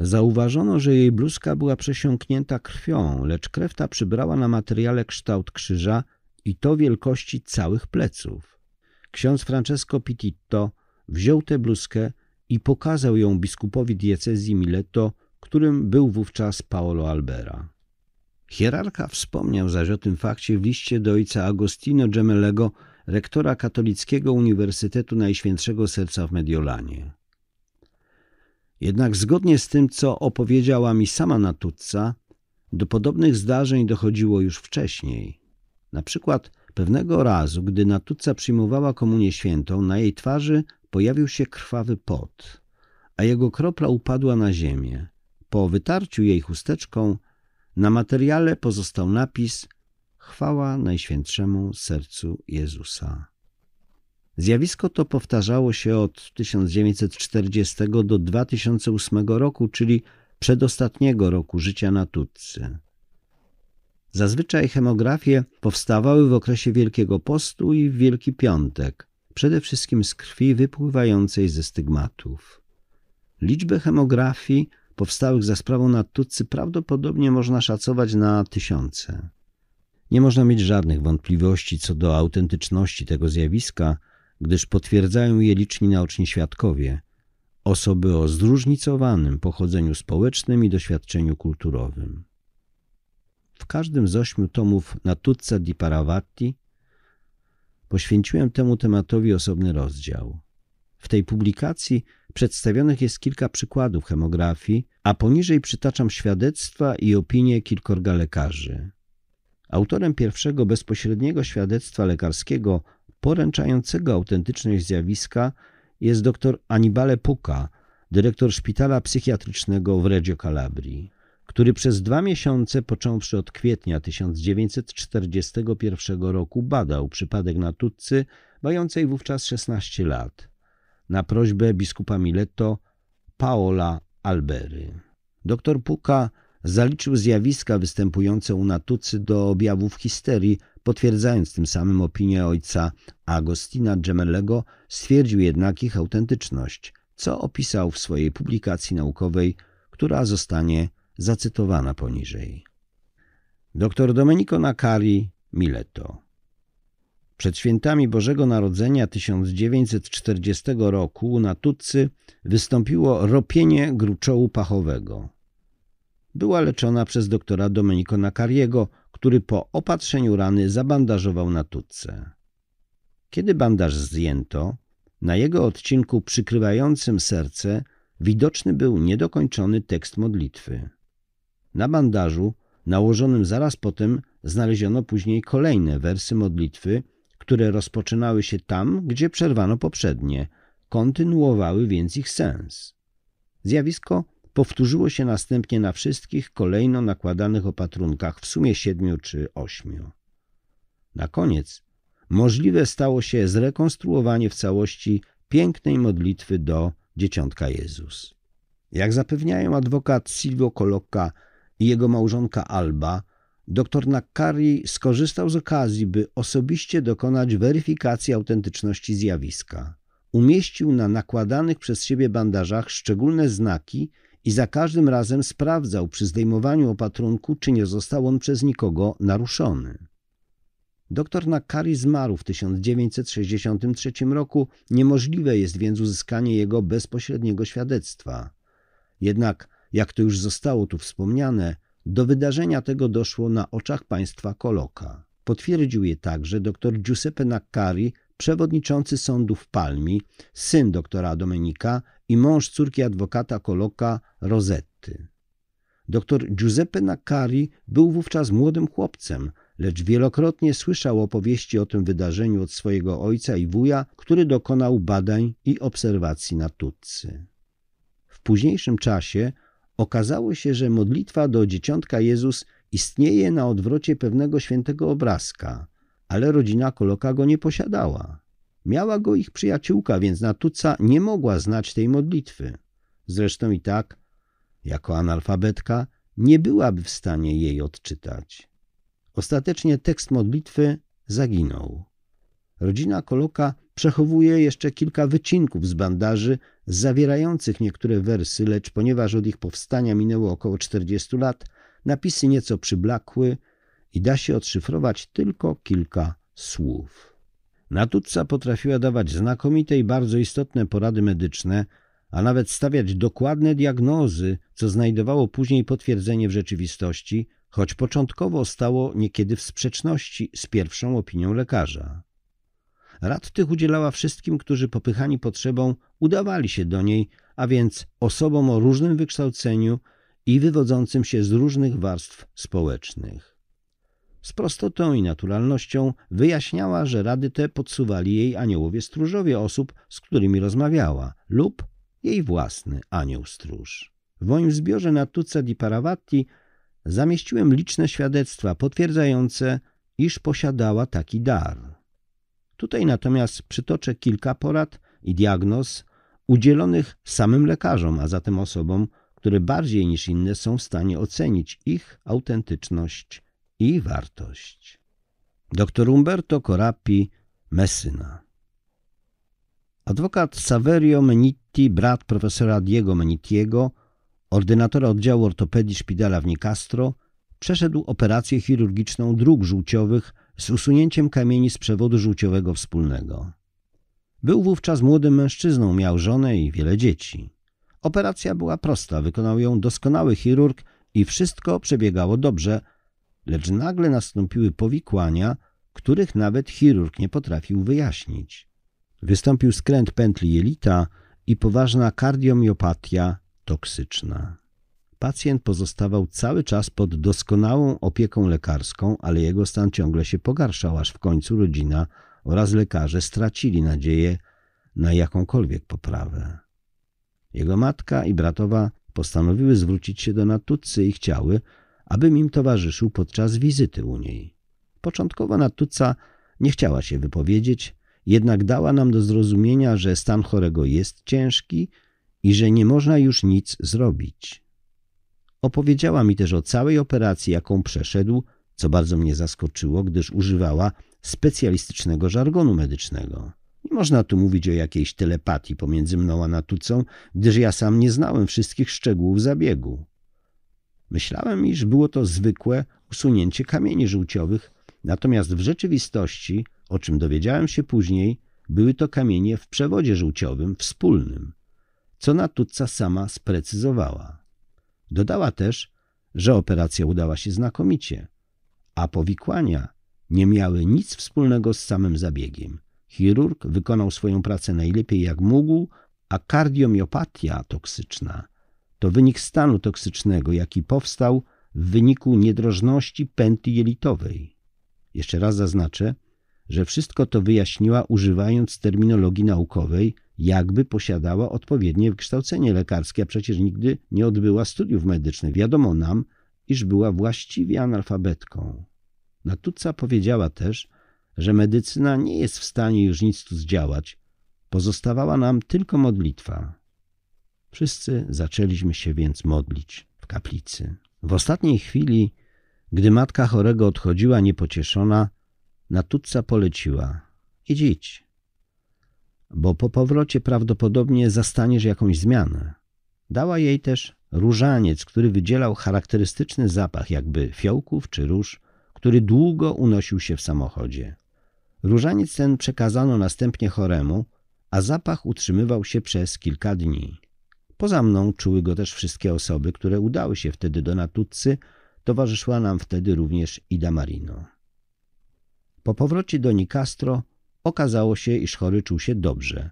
zauważono, że jej bluzka była przesiąknięta krwią, lecz krew ta przybrała na materiale kształt krzyża i to wielkości całych pleców. Ksiądz Francesco Pititto wziął tę bluzkę i pokazał ją biskupowi diecezji Mileto, którym był wówczas Paolo Albera. Hierarcha wspomniał zaś o tym fakcie w liście do ojca Agostino Gemelego, rektora Katolickiego Uniwersytetu Najświętszego Serca w Mediolanie. Jednak zgodnie z tym, co opowiedziała mi sama Natuzza, do podobnych zdarzeń dochodziło już wcześniej. Na przykład pewnego razu, gdy Natuzza przyjmowała komunię świętą, na jej twarzy pojawił się krwawy pot, a jego kropla upadła na ziemię. Po wytarciu jej chusteczką na materiale pozostał napis Chwała Najświętszemu Sercu Jezusa. Zjawisko to powtarzało się od 1940 do 2008 roku, czyli przedostatniego roku życia Natutcy. Zazwyczaj hemografie powstawały w okresie Wielkiego Postu i Wielki Piątek, przede wszystkim z krwi wypływającej ze stygmatów. Liczbę hemografii powstałych za sprawą Natutcy prawdopodobnie można szacować na tysiące. Nie można mieć żadnych wątpliwości co do autentyczności tego zjawiska, gdyż potwierdzają je liczni naoczni świadkowie, osoby o zróżnicowanym pochodzeniu społecznym i doświadczeniu kulturowym. W każdym z ośmiu tomów Natuzza di Paravatti poświęciłem temu tematowi osobny rozdział. W tej publikacji przedstawionych jest kilka przykładów hemografii, a poniżej przytaczam świadectwa i opinie kilkorga lekarzy. Autorem pierwszego bezpośredniego świadectwa lekarskiego poręczającego autentyczność zjawiska jest dr Anibale Puka, dyrektor szpitala psychiatrycznego w Reggio Calabrii, który przez dwa miesiące, począwszy od kwietnia 1941 roku, badał przypadek Natuzzy, mającej wówczas 16 lat na prośbę biskupa Mileto Paola Albery. Doktor Puka zaliczył zjawiska występujące u Natucy do objawów histerii, potwierdzając tym samym opinię ojca Agostina Gemelego, stwierdził jednak ich autentyczność, co opisał w swojej publikacji naukowej, która zostanie zacytowana poniżej. Dr Domenico Nakari Mileto przed świętami Bożego Narodzenia 1940 roku na Tutcy wystąpiło ropienie gruczołu pachowego. Była leczona przez doktora Domenico Nakariego, który po opatrzeniu rany zabandażował na Tutce. Kiedy bandaż zdjęto, na jego odcinku przykrywającym serce widoczny był niedokończony tekst modlitwy. Na bandażu, nałożonym zaraz potem, znaleziono później kolejne wersy modlitwy, które rozpoczynały się tam, gdzie przerwano poprzednie, kontynuowały więc ich sens. Zjawisko powtórzyło się następnie na wszystkich kolejno nakładanych opatrunkach, w sumie siedmiu czy ośmiu. Na koniec możliwe stało się zrekonstruowanie w całości pięknej modlitwy do Dzieciątka Jezus. Jak zapewniają adwokat Silvio Colocca i jego małżonka Alba, Dr Nakari skorzystał z okazji, by osobiście dokonać weryfikacji autentyczności zjawiska. Umieścił na nakładanych przez siebie bandażach szczególne znaki i za każdym razem sprawdzał przy zdejmowaniu opatrunku, czy nie został on przez nikogo naruszony. Dr Nakari zmarł w 1963 roku, niemożliwe jest więc uzyskanie jego bezpośredniego świadectwa. Jednak jak to już zostało tu wspomniane, do wydarzenia tego doszło na oczach państwa Koloka. Potwierdził je także dr Giuseppe Naccari, przewodniczący sądu w Palmi, syn doktora Domenika i mąż córki adwokata Koloka Rosetty. Dr Giuseppe Naccari był wówczas młodym chłopcem, lecz wielokrotnie słyszał opowieści o tym wydarzeniu od swojego ojca i wuja, który dokonał badań i obserwacji na Tutcy. W późniejszym czasie okazało się, że modlitwa do Dzieciątka Jezus istnieje na odwrocie pewnego świętego obrazka, ale rodzina Koloka go nie posiadała. Miała go ich przyjaciółka, więc Natuca nie mogła znać tej modlitwy. Zresztą i tak, jako analfabetka, nie byłaby w stanie jej odczytać. Ostatecznie tekst modlitwy zaginął. Rodzina Koloka przechowuje jeszcze kilka wycinków z bandaży zawierających niektóre wersy, lecz ponieważ od ich powstania minęło około 40 lat, napisy nieco przyblakły i da się odszyfrować tylko kilka słów. Natutca potrafiła dawać znakomite i bardzo istotne porady medyczne, a nawet stawiać dokładne diagnozy, co znajdowało później potwierdzenie w rzeczywistości, choć początkowo stało niekiedy w sprzeczności z pierwszą opinią lekarza. Rad tych udzielała wszystkim, którzy popychani potrzebą udawali się do niej, a więc osobom o różnym wykształceniu i wywodzącym się z różnych warstw społecznych. Z prostotą i naturalnością wyjaśniała, że rady te podsuwali jej aniołowie stróżowie osób, z którymi rozmawiała, lub jej własny anioł stróż. W moim zbiorze na Tuce di Paravatti zamieściłem liczne świadectwa potwierdzające, iż posiadała taki dar. Tutaj natomiast przytoczę kilka porad i diagnoz udzielonych samym lekarzom, a zatem osobom, które bardziej niż inne są w stanie ocenić ich autentyczność i wartość. Dr Umberto Corapi, Messina Adwokat Saverio Menitti, brat profesora Diego Menittiego, ordynatora oddziału ortopedii szpitala w Nicastro, przeszedł operację chirurgiczną dróg żółciowych z usunięciem kamieni z przewodu żółciowego wspólnego. Był wówczas młodym mężczyzną, miał żonę i wiele dzieci. Operacja była prosta, wykonał ją doskonały chirurg i wszystko przebiegało dobrze, lecz nagle nastąpiły powikłania, których nawet chirurg nie potrafił wyjaśnić. Wystąpił skręt pętli jelita i poważna kardiomiopatia toksyczna. Pacjent pozostawał cały czas pod doskonałą opieką lekarską, ale jego stan ciągle się pogarszał, aż w końcu rodzina oraz lekarze stracili nadzieję na jakąkolwiek poprawę. Jego matka i bratowa postanowiły zwrócić się do Natutcy i chciały, abym im towarzyszył podczas wizyty u niej. Początkowo Natutca nie chciała się wypowiedzieć, jednak dała nam do zrozumienia, że stan chorego jest ciężki i że nie można już nic zrobić. Opowiedziała mi też o całej operacji, jaką przeszedł, co bardzo mnie zaskoczyło, gdyż używała specjalistycznego żargonu medycznego. Nie można tu mówić o jakiejś telepatii pomiędzy mną a Natucą, gdyż ja sam nie znałem wszystkich szczegółów zabiegu. Myślałem, iż było to zwykłe usunięcie kamieni żółciowych, natomiast w rzeczywistości, o czym dowiedziałem się później, były to kamienie w przewodzie żółciowym wspólnym, co Natuca sama sprecyzowała. Dodała też, że operacja udała się znakomicie, a powikłania nie miały nic wspólnego z samym zabiegiem. Chirurg wykonał swoją pracę najlepiej jak mógł, a kardiomiopatia toksyczna to wynik stanu toksycznego, jaki powstał w wyniku niedrożności pętli jelitowej. Jeszcze raz zaznaczę, że wszystko to wyjaśniła używając terminologii naukowej, jakby posiadała odpowiednie wykształcenie lekarskie, a przecież nigdy nie odbyła studiów medycznych. Wiadomo nam, iż była właściwie analfabetką. Natuca powiedziała też, że medycyna nie jest w stanie już nic tu zdziałać. Pozostawała nam tylko modlitwa. Wszyscy zaczęliśmy się więc modlić w kaplicy. W ostatniej chwili, gdy matka chorego odchodziła niepocieszona, Natutca poleciła – idź, idź, bo po powrocie prawdopodobnie zastaniesz jakąś zmianę. Dała jej też różaniec, który wydzielał charakterystyczny zapach jakby fiołków czy róż, który długo unosił się w samochodzie. Różaniec ten przekazano następnie choremu, a zapach utrzymywał się przez kilka dni. Poza mną czuły go też wszystkie osoby, które udały się wtedy do Natuzzy. Towarzyszyła nam wtedy również Ida Marino. Po powrocie do Nicastro okazało się, iż chory czuł się dobrze.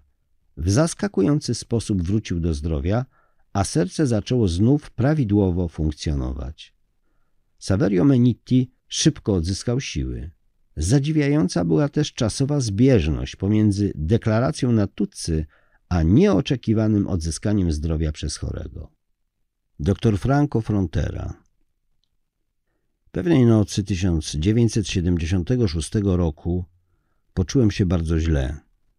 W zaskakujący sposób wrócił do zdrowia, a serce zaczęło znów prawidłowo funkcjonować. Saverio Menitti szybko odzyskał siły. Zadziwiająca była też czasowa zbieżność pomiędzy deklaracją Natuzzy a nieoczekiwanym odzyskaniem zdrowia przez chorego. Dr Franco Frontera Pewnej nocy 1976 roku poczułem się bardzo źle.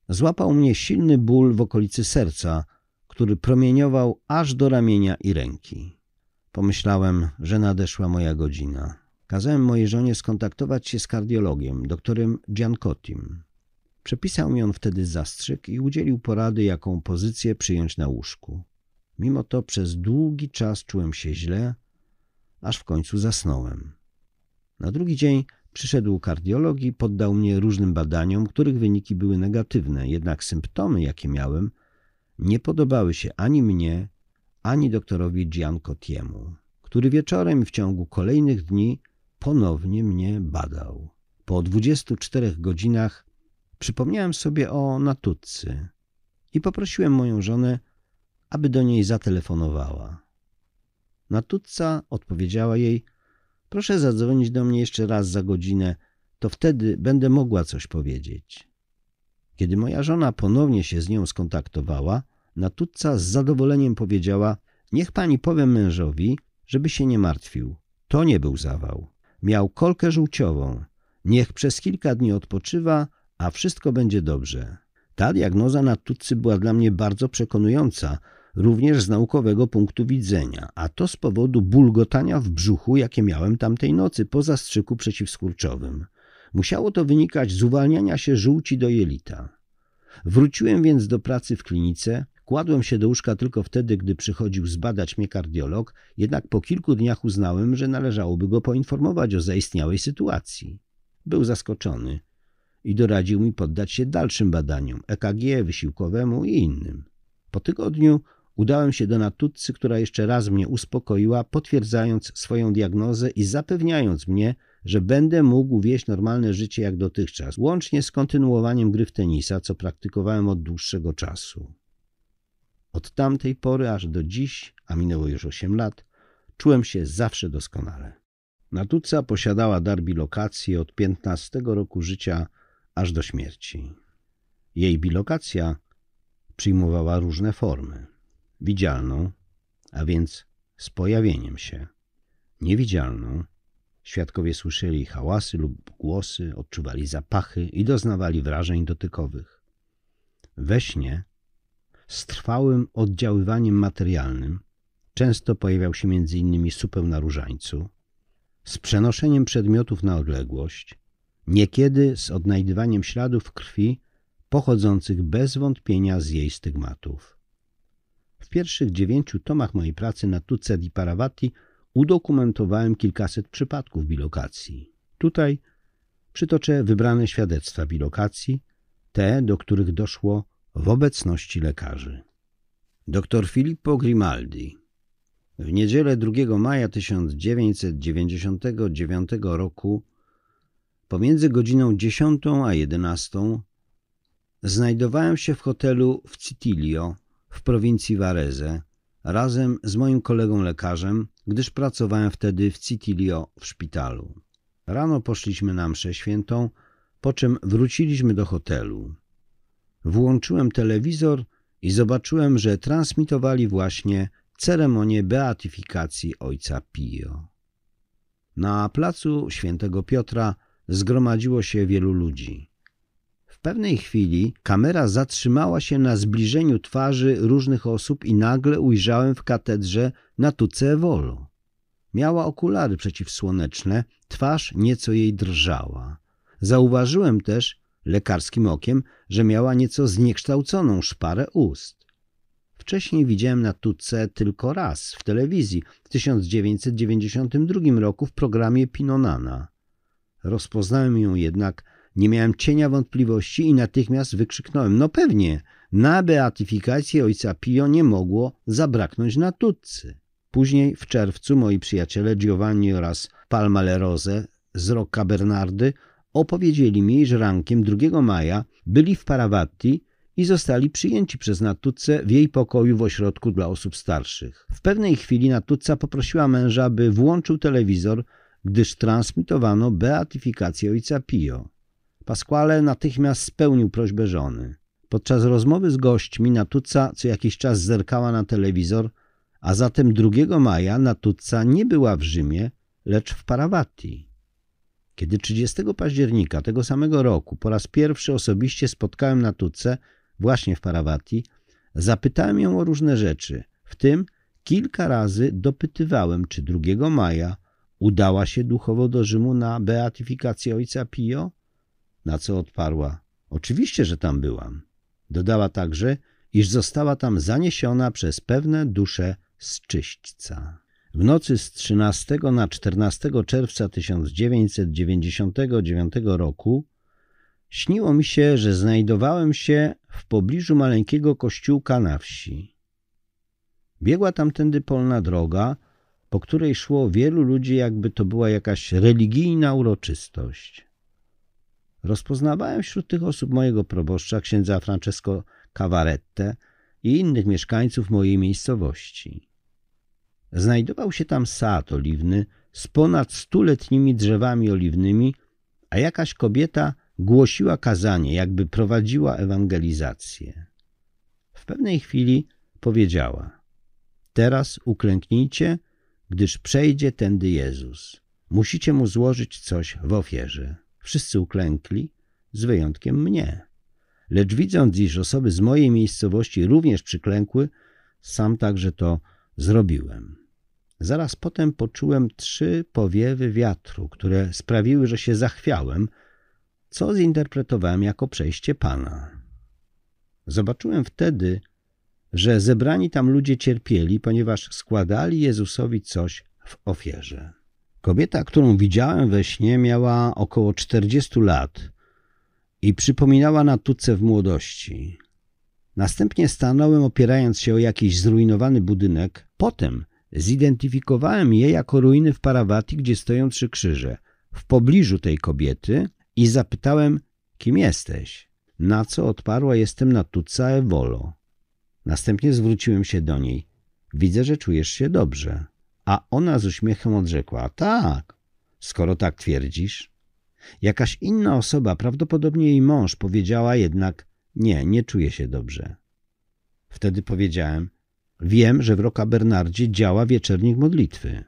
Złapał mnie silny ból w okolicy serca, który promieniował aż do ramienia i ręki. Pomyślałem, że nadeszła moja godzina. Kazałem mojej żonie skontaktować się z kardiologiem, doktorem Giancottim. Przepisał mi on wtedy zastrzyk i udzielił porady, jaką pozycję przyjąć na łóżku. Mimo to przez długi czas czułem się źle, aż w końcu zasnąłem. Na drugi dzień przyszedł kardiolog i poddał mnie różnym badaniom, których wyniki były negatywne, jednak symptomy, jakie miałem, nie podobały się ani mnie, ani doktorowi Giancottiemu, który wieczorem w ciągu kolejnych dni ponownie mnie badał. Po 24 godzinach przypomniałem sobie o Natutcy i poprosiłem moją żonę, aby do niej zatelefonowała. Natutca odpowiedziała jej, proszę zadzwonić do mnie jeszcze raz za godzinę, to wtedy będę mogła coś powiedzieć. Kiedy moja żona ponownie się z nią skontaktowała, Natutca z zadowoleniem powiedziała, niech pani powie mężowi, żeby się nie martwił. To nie był zawał. Miał kolkę żółciową. Niech przez kilka dni odpoczywa, a wszystko będzie dobrze. Ta diagnoza na tutcy była dla mnie bardzo przekonująca, również z naukowego punktu widzenia, a to z powodu bulgotania w brzuchu, jakie miałem tamtej nocy po zastrzyku przeciwskurczowym. Musiało to wynikać z uwalniania się żółci do jelita. Wróciłem więc do pracy w klinice, Kładłem się do łóżka tylko wtedy, gdy przychodził zbadać mnie kardiolog, jednak po kilku dniach uznałem, że należałoby go poinformować o zaistniałej sytuacji. Był zaskoczony i doradził mi poddać się dalszym badaniom EKG, wysiłkowemu i innym. Po tygodniu udałem się do Natutcy, która jeszcze raz mnie uspokoiła, potwierdzając swoją diagnozę i zapewniając mnie, że będę mógł wieść normalne życie jak dotychczas, łącznie z kontynuowaniem gry w tenisa, co praktykowałem od dłuższego czasu. Od tamtej pory aż do dziś, a minęło już 8 lat, czułem się zawsze doskonale. Natuca posiadała dar bilokacji od 15 roku życia aż do śmierci. Jej bilokacja przyjmowała różne formy. Widzialną, a więc z pojawieniem się. Niewidzialną, świadkowie słyszeli hałasy lub głosy, odczuwali zapachy i doznawali wrażeń dotykowych. We śnie z trwałym oddziaływaniem materialnym, często pojawiał się m.in. supeł na różańcu, z przenoszeniem przedmiotów na odległość, niekiedy z odnajdywaniem śladów krwi pochodzących bez wątpienia z jej stygmatów. W pierwszych dziewięciu tomach mojej pracy na Tuce di Paravati udokumentowałem kilkaset przypadków bilokacji. Tutaj przytoczę wybrane świadectwa bilokacji, te, do których doszło w obecności lekarzy. Dr Filippo Grimaldi w niedzielę 2 maja 1999 roku pomiędzy godziną 10 a 11 znajdowałem się w hotelu w Citilio w prowincji Varese razem z moim kolegą lekarzem, gdyż pracowałem wtedy w Citilio w szpitalu. Rano poszliśmy na mszę świętą, po czym wróciliśmy do hotelu. Włączyłem telewizor i zobaczyłem, że transmitowali właśnie ceremonię beatyfikacji ojca Pio. Na placu świętego Piotra zgromadziło się wielu ludzi. W pewnej chwili kamera zatrzymała się na zbliżeniu twarzy różnych osób i nagle ujrzałem w katedrze Natuce Volo. Miała okulary przeciwsłoneczne, twarz nieco jej drżała. Zauważyłem też, lekarskim okiem, że miała nieco zniekształconą szparę ust. Wcześniej widziałem na Tutce tylko raz w telewizji w 1992 roku w programie Pinonana. Rozpoznałem ją jednak Nie miałem cienia wątpliwości i natychmiast wykrzyknąłem: No pewnie, na beatyfikację ojca Pio nie mogło zabraknąć na tutcy. Później w czerwcu moi przyjaciele Giovanni oraz Palma Lerose z Rocca Bernardy opowiedzieli mi, że rankiem 2 maja byli w Paravatti i zostali przyjęci przez Natutce w jej pokoju w ośrodku dla osób starszych. W pewnej chwili Natutca poprosiła męża, by włączył telewizor, gdyż transmitowano beatyfikację ojca Pio. Pasquale natychmiast spełnił prośbę żony. Podczas rozmowy z gośćmi Natutca co jakiś czas zerkała na telewizor, a zatem 2 maja Natutca nie była w Rzymie, lecz w Paravati. Kiedy 30 października tego samego roku po raz pierwszy osobiście spotkałem Natutce właśnie w Paravati, zapytałem ją o różne rzeczy, w tym kilka razy dopytywałem, czy 2 maja udała się duchowo do Rzymu na beatyfikację ojca Pio, na co odparła, oczywiście, że tam byłam. Dodała także, iż została tam zaniesiona przez pewne dusze z czyśćca. W nocy z 13 na 14 czerwca 1999 roku śniło mi się, że znajdowałem się w pobliżu maleńkiego kościółka na wsi. Biegła tamtędy polna droga, po której szło wielu ludzi, jakby to była jakaś religijna uroczystość. Rozpoznawałem wśród tych osób mojego proboszcza, księdza Francesco Cavarette i innych mieszkańców mojej miejscowości. Znajdował się tam sad oliwny z ponad stuletnimi drzewami oliwnymi, a jakaś kobieta głosiła kazanie, jakby prowadziła ewangelizację. W pewnej chwili powiedziała: Teraz uklęknijcie, gdyż przejdzie tędy Jezus. Musicie mu złożyć coś w ofierze. Wszyscy uklękli, z wyjątkiem mnie. Lecz widząc, iż osoby z mojej miejscowości również przyklękły, sam także to zrobiłem. Zaraz potem poczułem trzy powiewy wiatru, które sprawiły, że się zachwiałem, co zinterpretowałem jako przejście Pana. Zobaczyłem wtedy, że zebrani tam ludzie cierpieli, ponieważ składali Jezusowi coś w ofierze. Kobieta, którą widziałem we śnie, miała około 40 lat i przypominała Natutce w młodości. Następnie stanąłem opierając się o jakiś zrujnowany budynek. Potem zidentyfikowałem je jako ruiny w Parawati, gdzie stoją trzy krzyże. W pobliżu tej kobiety i zapytałem, kim jesteś? Na co odparła, jestem Natutca Evolo. Następnie zwróciłem się do niej. Widzę, że czujesz się dobrze. A ona z uśmiechem odrzekła, tak, skoro tak twierdzisz. Jakaś inna osoba, prawdopodobnie jej mąż, powiedziała jednak, nie, nie czuję się dobrze. Wtedy powiedziałem, wiem, że w Roka Bernardzie działa wieczernik modlitwy.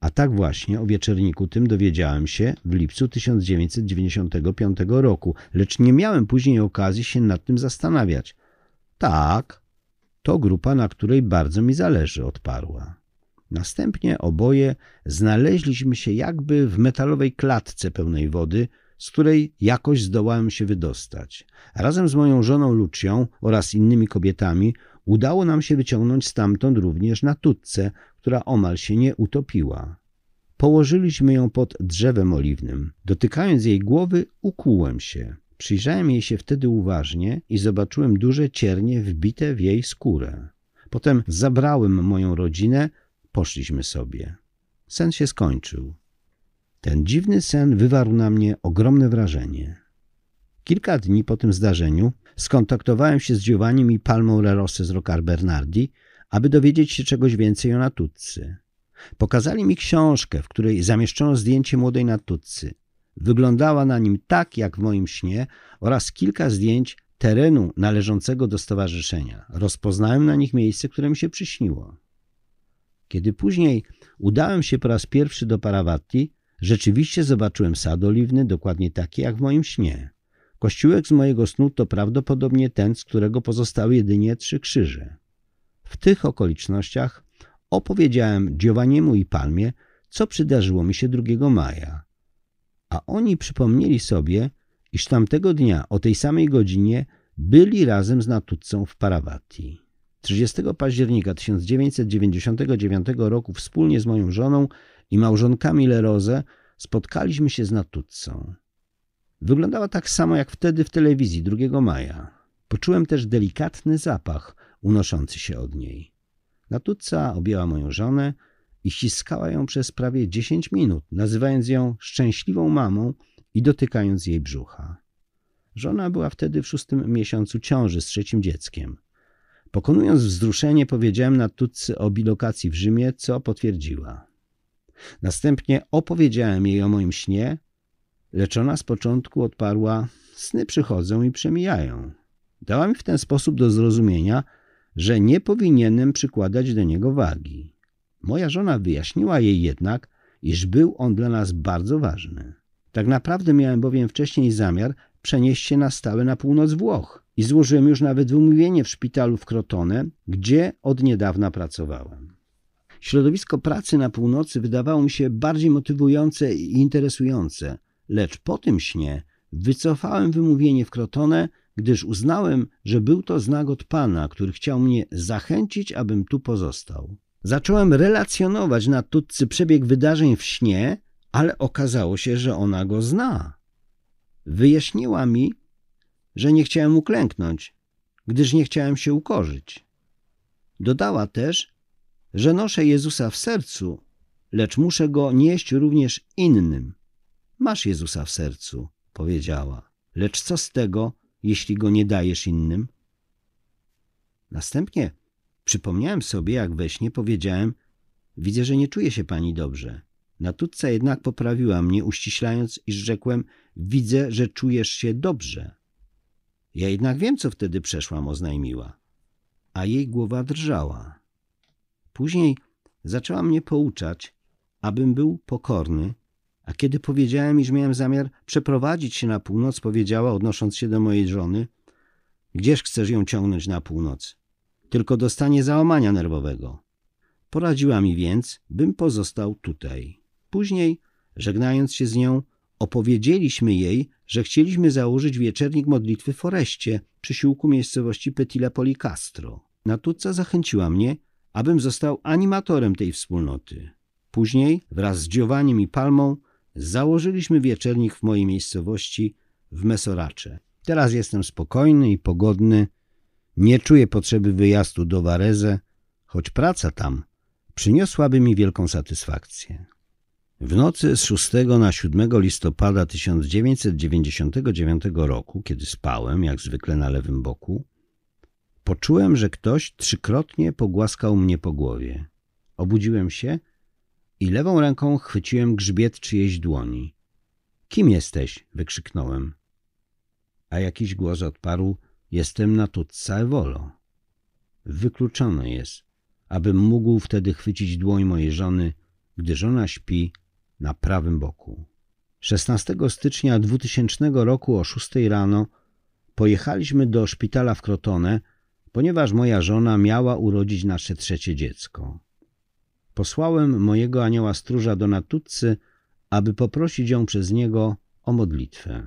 A tak właśnie o wieczerniku tym dowiedziałem się w lipcu 1995 roku, lecz nie miałem później okazji się nad tym zastanawiać. Tak, to grupa, na której bardzo mi zależy, odparła. Następnie oboje znaleźliśmy się jakby w metalowej klatce pełnej wody, z której jakoś zdołałem się wydostać. Razem z moją żoną Lucią oraz innymi kobietami udało nam się wyciągnąć stamtąd również na tutce, która omal się nie utopiła. Położyliśmy ją pod drzewem oliwnym. Dotykając jej głowy, ukułem się. Przyjrzałem jej się wtedy uważnie i zobaczyłem duże ciernie wbite w jej skórę. Potem zabrałem moją rodzinę, poszliśmy sobie. Sen się skończył. Ten dziwny sen wywarł na mnie ogromne wrażenie. Kilka dni po tym zdarzeniu skontaktowałem się z Giovannim i Palmą Lerose z Rocar Bernardi, aby dowiedzieć się czegoś więcej o Natutcy. Pokazali mi książkę, w której zamieszczono zdjęcie młodej Natutcy. Wyglądała na nim tak, jak w moim śnie oraz kilka zdjęć terenu należącego do stowarzyszenia. Rozpoznałem na nich miejsce, które mi się przyśniło. Kiedy później udałem się po raz pierwszy do Parawatti, rzeczywiście zobaczyłem sad oliwny, dokładnie taki jak w moim śnie. Kościółek z mojego snu to prawdopodobnie ten, z którego pozostały jedynie trzy krzyże. W tych okolicznościach opowiedziałem Giovanniemu i Palmie, co przydarzyło mi się 2 maja. A oni przypomnieli sobie, iż tamtego dnia o tej samej godzinie byli razem z Natutcą w Parawati. 30 października 1999 roku wspólnie z moją żoną i małżonkami Lerose spotkaliśmy się z Natutcą. Wyglądała tak samo jak wtedy w telewizji 2 maja. Poczułem też delikatny zapach unoszący się od niej. Natutca objęła moją żonę i ściskała ją przez prawie 10 minut, nazywając ją szczęśliwą mamą i dotykając jej brzucha. Żona była wtedy w szóstym miesiącu ciąży z trzecim dzieckiem. Pokonując wzruszenie, powiedziałem Natutce o bilokacji w Rzymie, co potwierdziła. Następnie opowiedziałem jej o moim śnie, lecz ona z początku odparła: Sny przychodzą i przemijają. Dała mi w ten sposób do zrozumienia, że nie powinienem przykładać do niego wagi. Moja żona wyjaśniła jej jednak, iż był on dla nas bardzo ważny. Tak naprawdę miałem bowiem wcześniej zamiar przenieść się na stałe na północ Włoch i złożyłem już nawet wymówienie w szpitalu w Crotone, gdzie od niedawna pracowałem. Środowisko pracy na północy wydawało mi się bardziej motywujące i interesujące, lecz po tym śnie wycofałem wymówienie w Crotone, gdyż uznałem, że był to znak od Pana, który chciał mnie zachęcić, abym tu pozostał. Zacząłem relacjonować na tutcy przebieg wydarzeń w śnie, ale okazało się, że ona go zna. Wyjaśniła mi, że nie chciałem uklęknąć, gdyż nie chciałem się ukorzyć. Dodała też, że noszę Jezusa w sercu, lecz muszę go nieść również innym. Masz Jezusa w sercu, powiedziała, lecz co z tego, jeśli go nie dajesz innym? Następnie przypomniałem sobie, jak we śnie powiedziałem, widzę, że nie czuje się pani dobrze. Natutca jednak poprawiła mnie, uściślając, iż rzekłem, widzę, że czujesz się dobrze. Ja jednak wiem, co wtedy przeszłam, oznajmiła. A jej głowa drżała. Później zaczęła mnie pouczać, abym był pokorny, a kiedy powiedziałem, iż miałem zamiar przeprowadzić się na północ, powiedziała, odnosząc się do mojej żony, gdzież chcesz ją ciągnąć na północ? Tylko dostanie załamania nerwowego. Poradziła mi więc, bym pozostał tutaj. Później, żegnając się z nią, opowiedzieliśmy jej, że chcieliśmy założyć wieczernik modlitwy w Foreście, przysiłku miejscowości Petile Policastro. Natutca zachęciła mnie, abym został animatorem tej wspólnoty. Później, wraz z Giovannim i Palmą, założyliśmy wieczernik w mojej miejscowości w Mesoracze. Teraz jestem spokojny i pogodny, nie czuję potrzeby wyjazdu do Varese, choć praca tam przyniosłaby mi wielką satysfakcję. W nocy z 6 na 7 listopada 1999 roku, kiedy spałem, jak zwykle na lewym boku, poczułem, że ktoś trzykrotnie pogłaskał mnie po głowie. Obudziłem się i lewą ręką chwyciłem grzbiet czyjejś dłoni. Kim jesteś? wykrzyknąłem. A jakiś głos odparł, jestem na tutca Ewolo. Wykluczone jest, abym mógł wtedy chwycić dłoń mojej żony, gdy żona śpi na prawym boku. 16 stycznia 2000 roku o 6 rano pojechaliśmy do szpitala w Crotone, ponieważ moja żona miała urodzić nasze trzecie dziecko. Posłałem mojego anioła stróża do Natutcy, aby poprosić ją przez niego o modlitwę.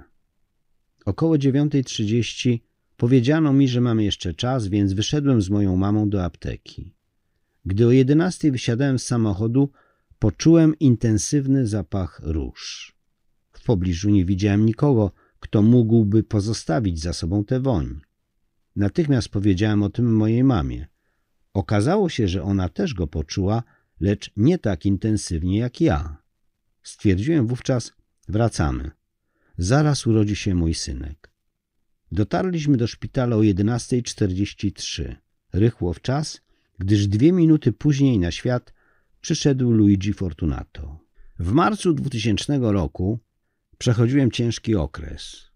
Około 9.30 powiedziano mi, że mamy jeszcze czas, więc wyszedłem z moją mamą do apteki. Gdy o 11.00 wysiadałem z samochodu, poczułem intensywny zapach róż. W pobliżu nie widziałem nikogo, kto mógłby pozostawić za sobą tę woń. Natychmiast powiedziałem o tym mojej mamie. Okazało się, że ona też go poczuła, lecz nie tak intensywnie jak ja. Stwierdziłem wówczas, wracamy. Zaraz urodzi się mój synek. Dotarliśmy do szpitala o 11.43. Rychło w czas, gdyż dwie minuty później na świat przyszedł Luigi Fortunato. W marcu 2000 roku przechodziłem ciężki okres.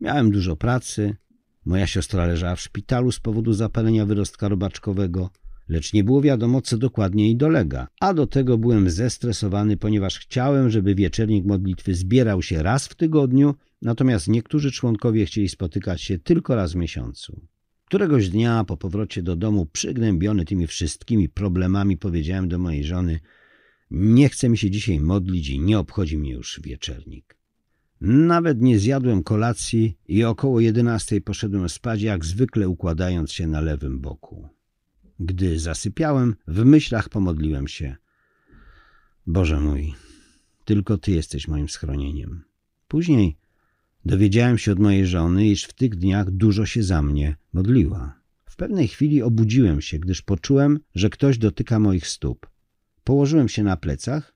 Miałem dużo pracy, moja siostra leżała w szpitalu z powodu zapalenia wyrostka robaczkowego, lecz nie było wiadomo, co dokładnie jej dolega. A do tego byłem zestresowany, ponieważ chciałem, żeby wieczernik modlitwy zbierał się raz w tygodniu, natomiast niektórzy członkowie chcieli spotykać się tylko raz w miesiącu. Któregoś dnia po powrocie do domu, przygnębiony tymi wszystkimi problemami, powiedziałem do mojej żony: Nie chcę mi się dzisiaj modlić i nie obchodzi mnie już wieczernik. Nawet nie zjadłem kolacji i około jedenastej poszedłem spać, jak zwykle układając się na lewym boku. Gdy zasypiałem, w myślach pomodliłem się. Boże mój, tylko Ty jesteś moim schronieniem. Później Dowiedziałem się od mojej żony, iż w tych dniach dużo się za mnie modliła. W pewnej chwili obudziłem się, gdyż poczułem, że ktoś dotyka moich stóp. Położyłem się na plecach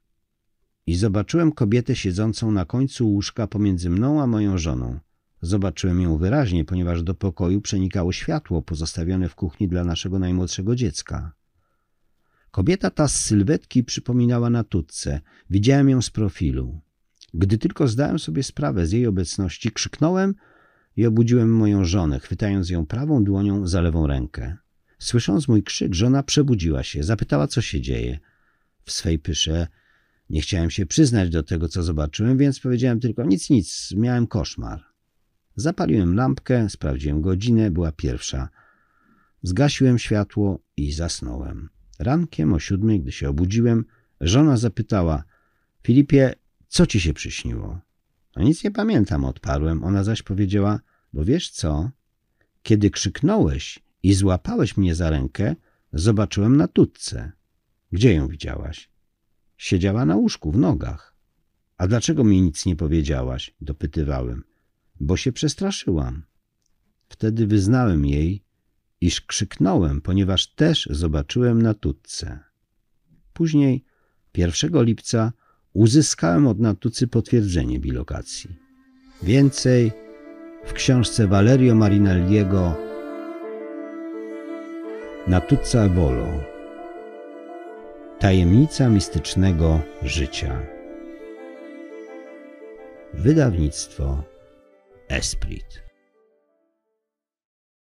i zobaczyłem kobietę siedzącą na końcu łóżka pomiędzy mną a moją żoną. Zobaczyłem ją wyraźnie, ponieważ do pokoju przenikało światło pozostawione w kuchni dla naszego najmłodszego dziecka. Kobieta ta z sylwetki przypominała natutce. Widziałem ją z profilu. Gdy tylko zdałem sobie sprawę z jej obecności, krzyknąłem i obudziłem moją żonę, chwytając ją prawą dłonią za lewą rękę. Słysząc mój krzyk, żona przebudziła się, zapytała, co się dzieje. W swej pysze nie chciałem się przyznać do tego, co zobaczyłem, więc powiedziałem tylko nic, nic, miałem koszmar. Zapaliłem lampkę, sprawdziłem godzinę, była pierwsza. Zgasiłem światło i zasnąłem. Rankiem o siódmej, gdy się obudziłem, żona zapytała: Filipie, co ci się przyśniło? No nic nie pamiętam, odparłem. Ona zaś powiedziała: Bo wiesz co? Kiedy krzyknąłeś i złapałeś mnie za rękę, zobaczyłem na tutce. Gdzie ją widziałaś? Siedziała na łóżku w nogach. A dlaczego mi nic nie powiedziałaś? dopytywałem. Bo się przestraszyłam. Wtedy wyznałem jej, iż krzyknąłem, ponieważ też zobaczyłem na tutce. Później, 1 lipca, uzyskałem od natucy potwierdzenie bilokacji. Więcej w książce Valerio Marinelliego Natuzza Volo Tajemnica mistycznego życia. Wydawnictwo Esprit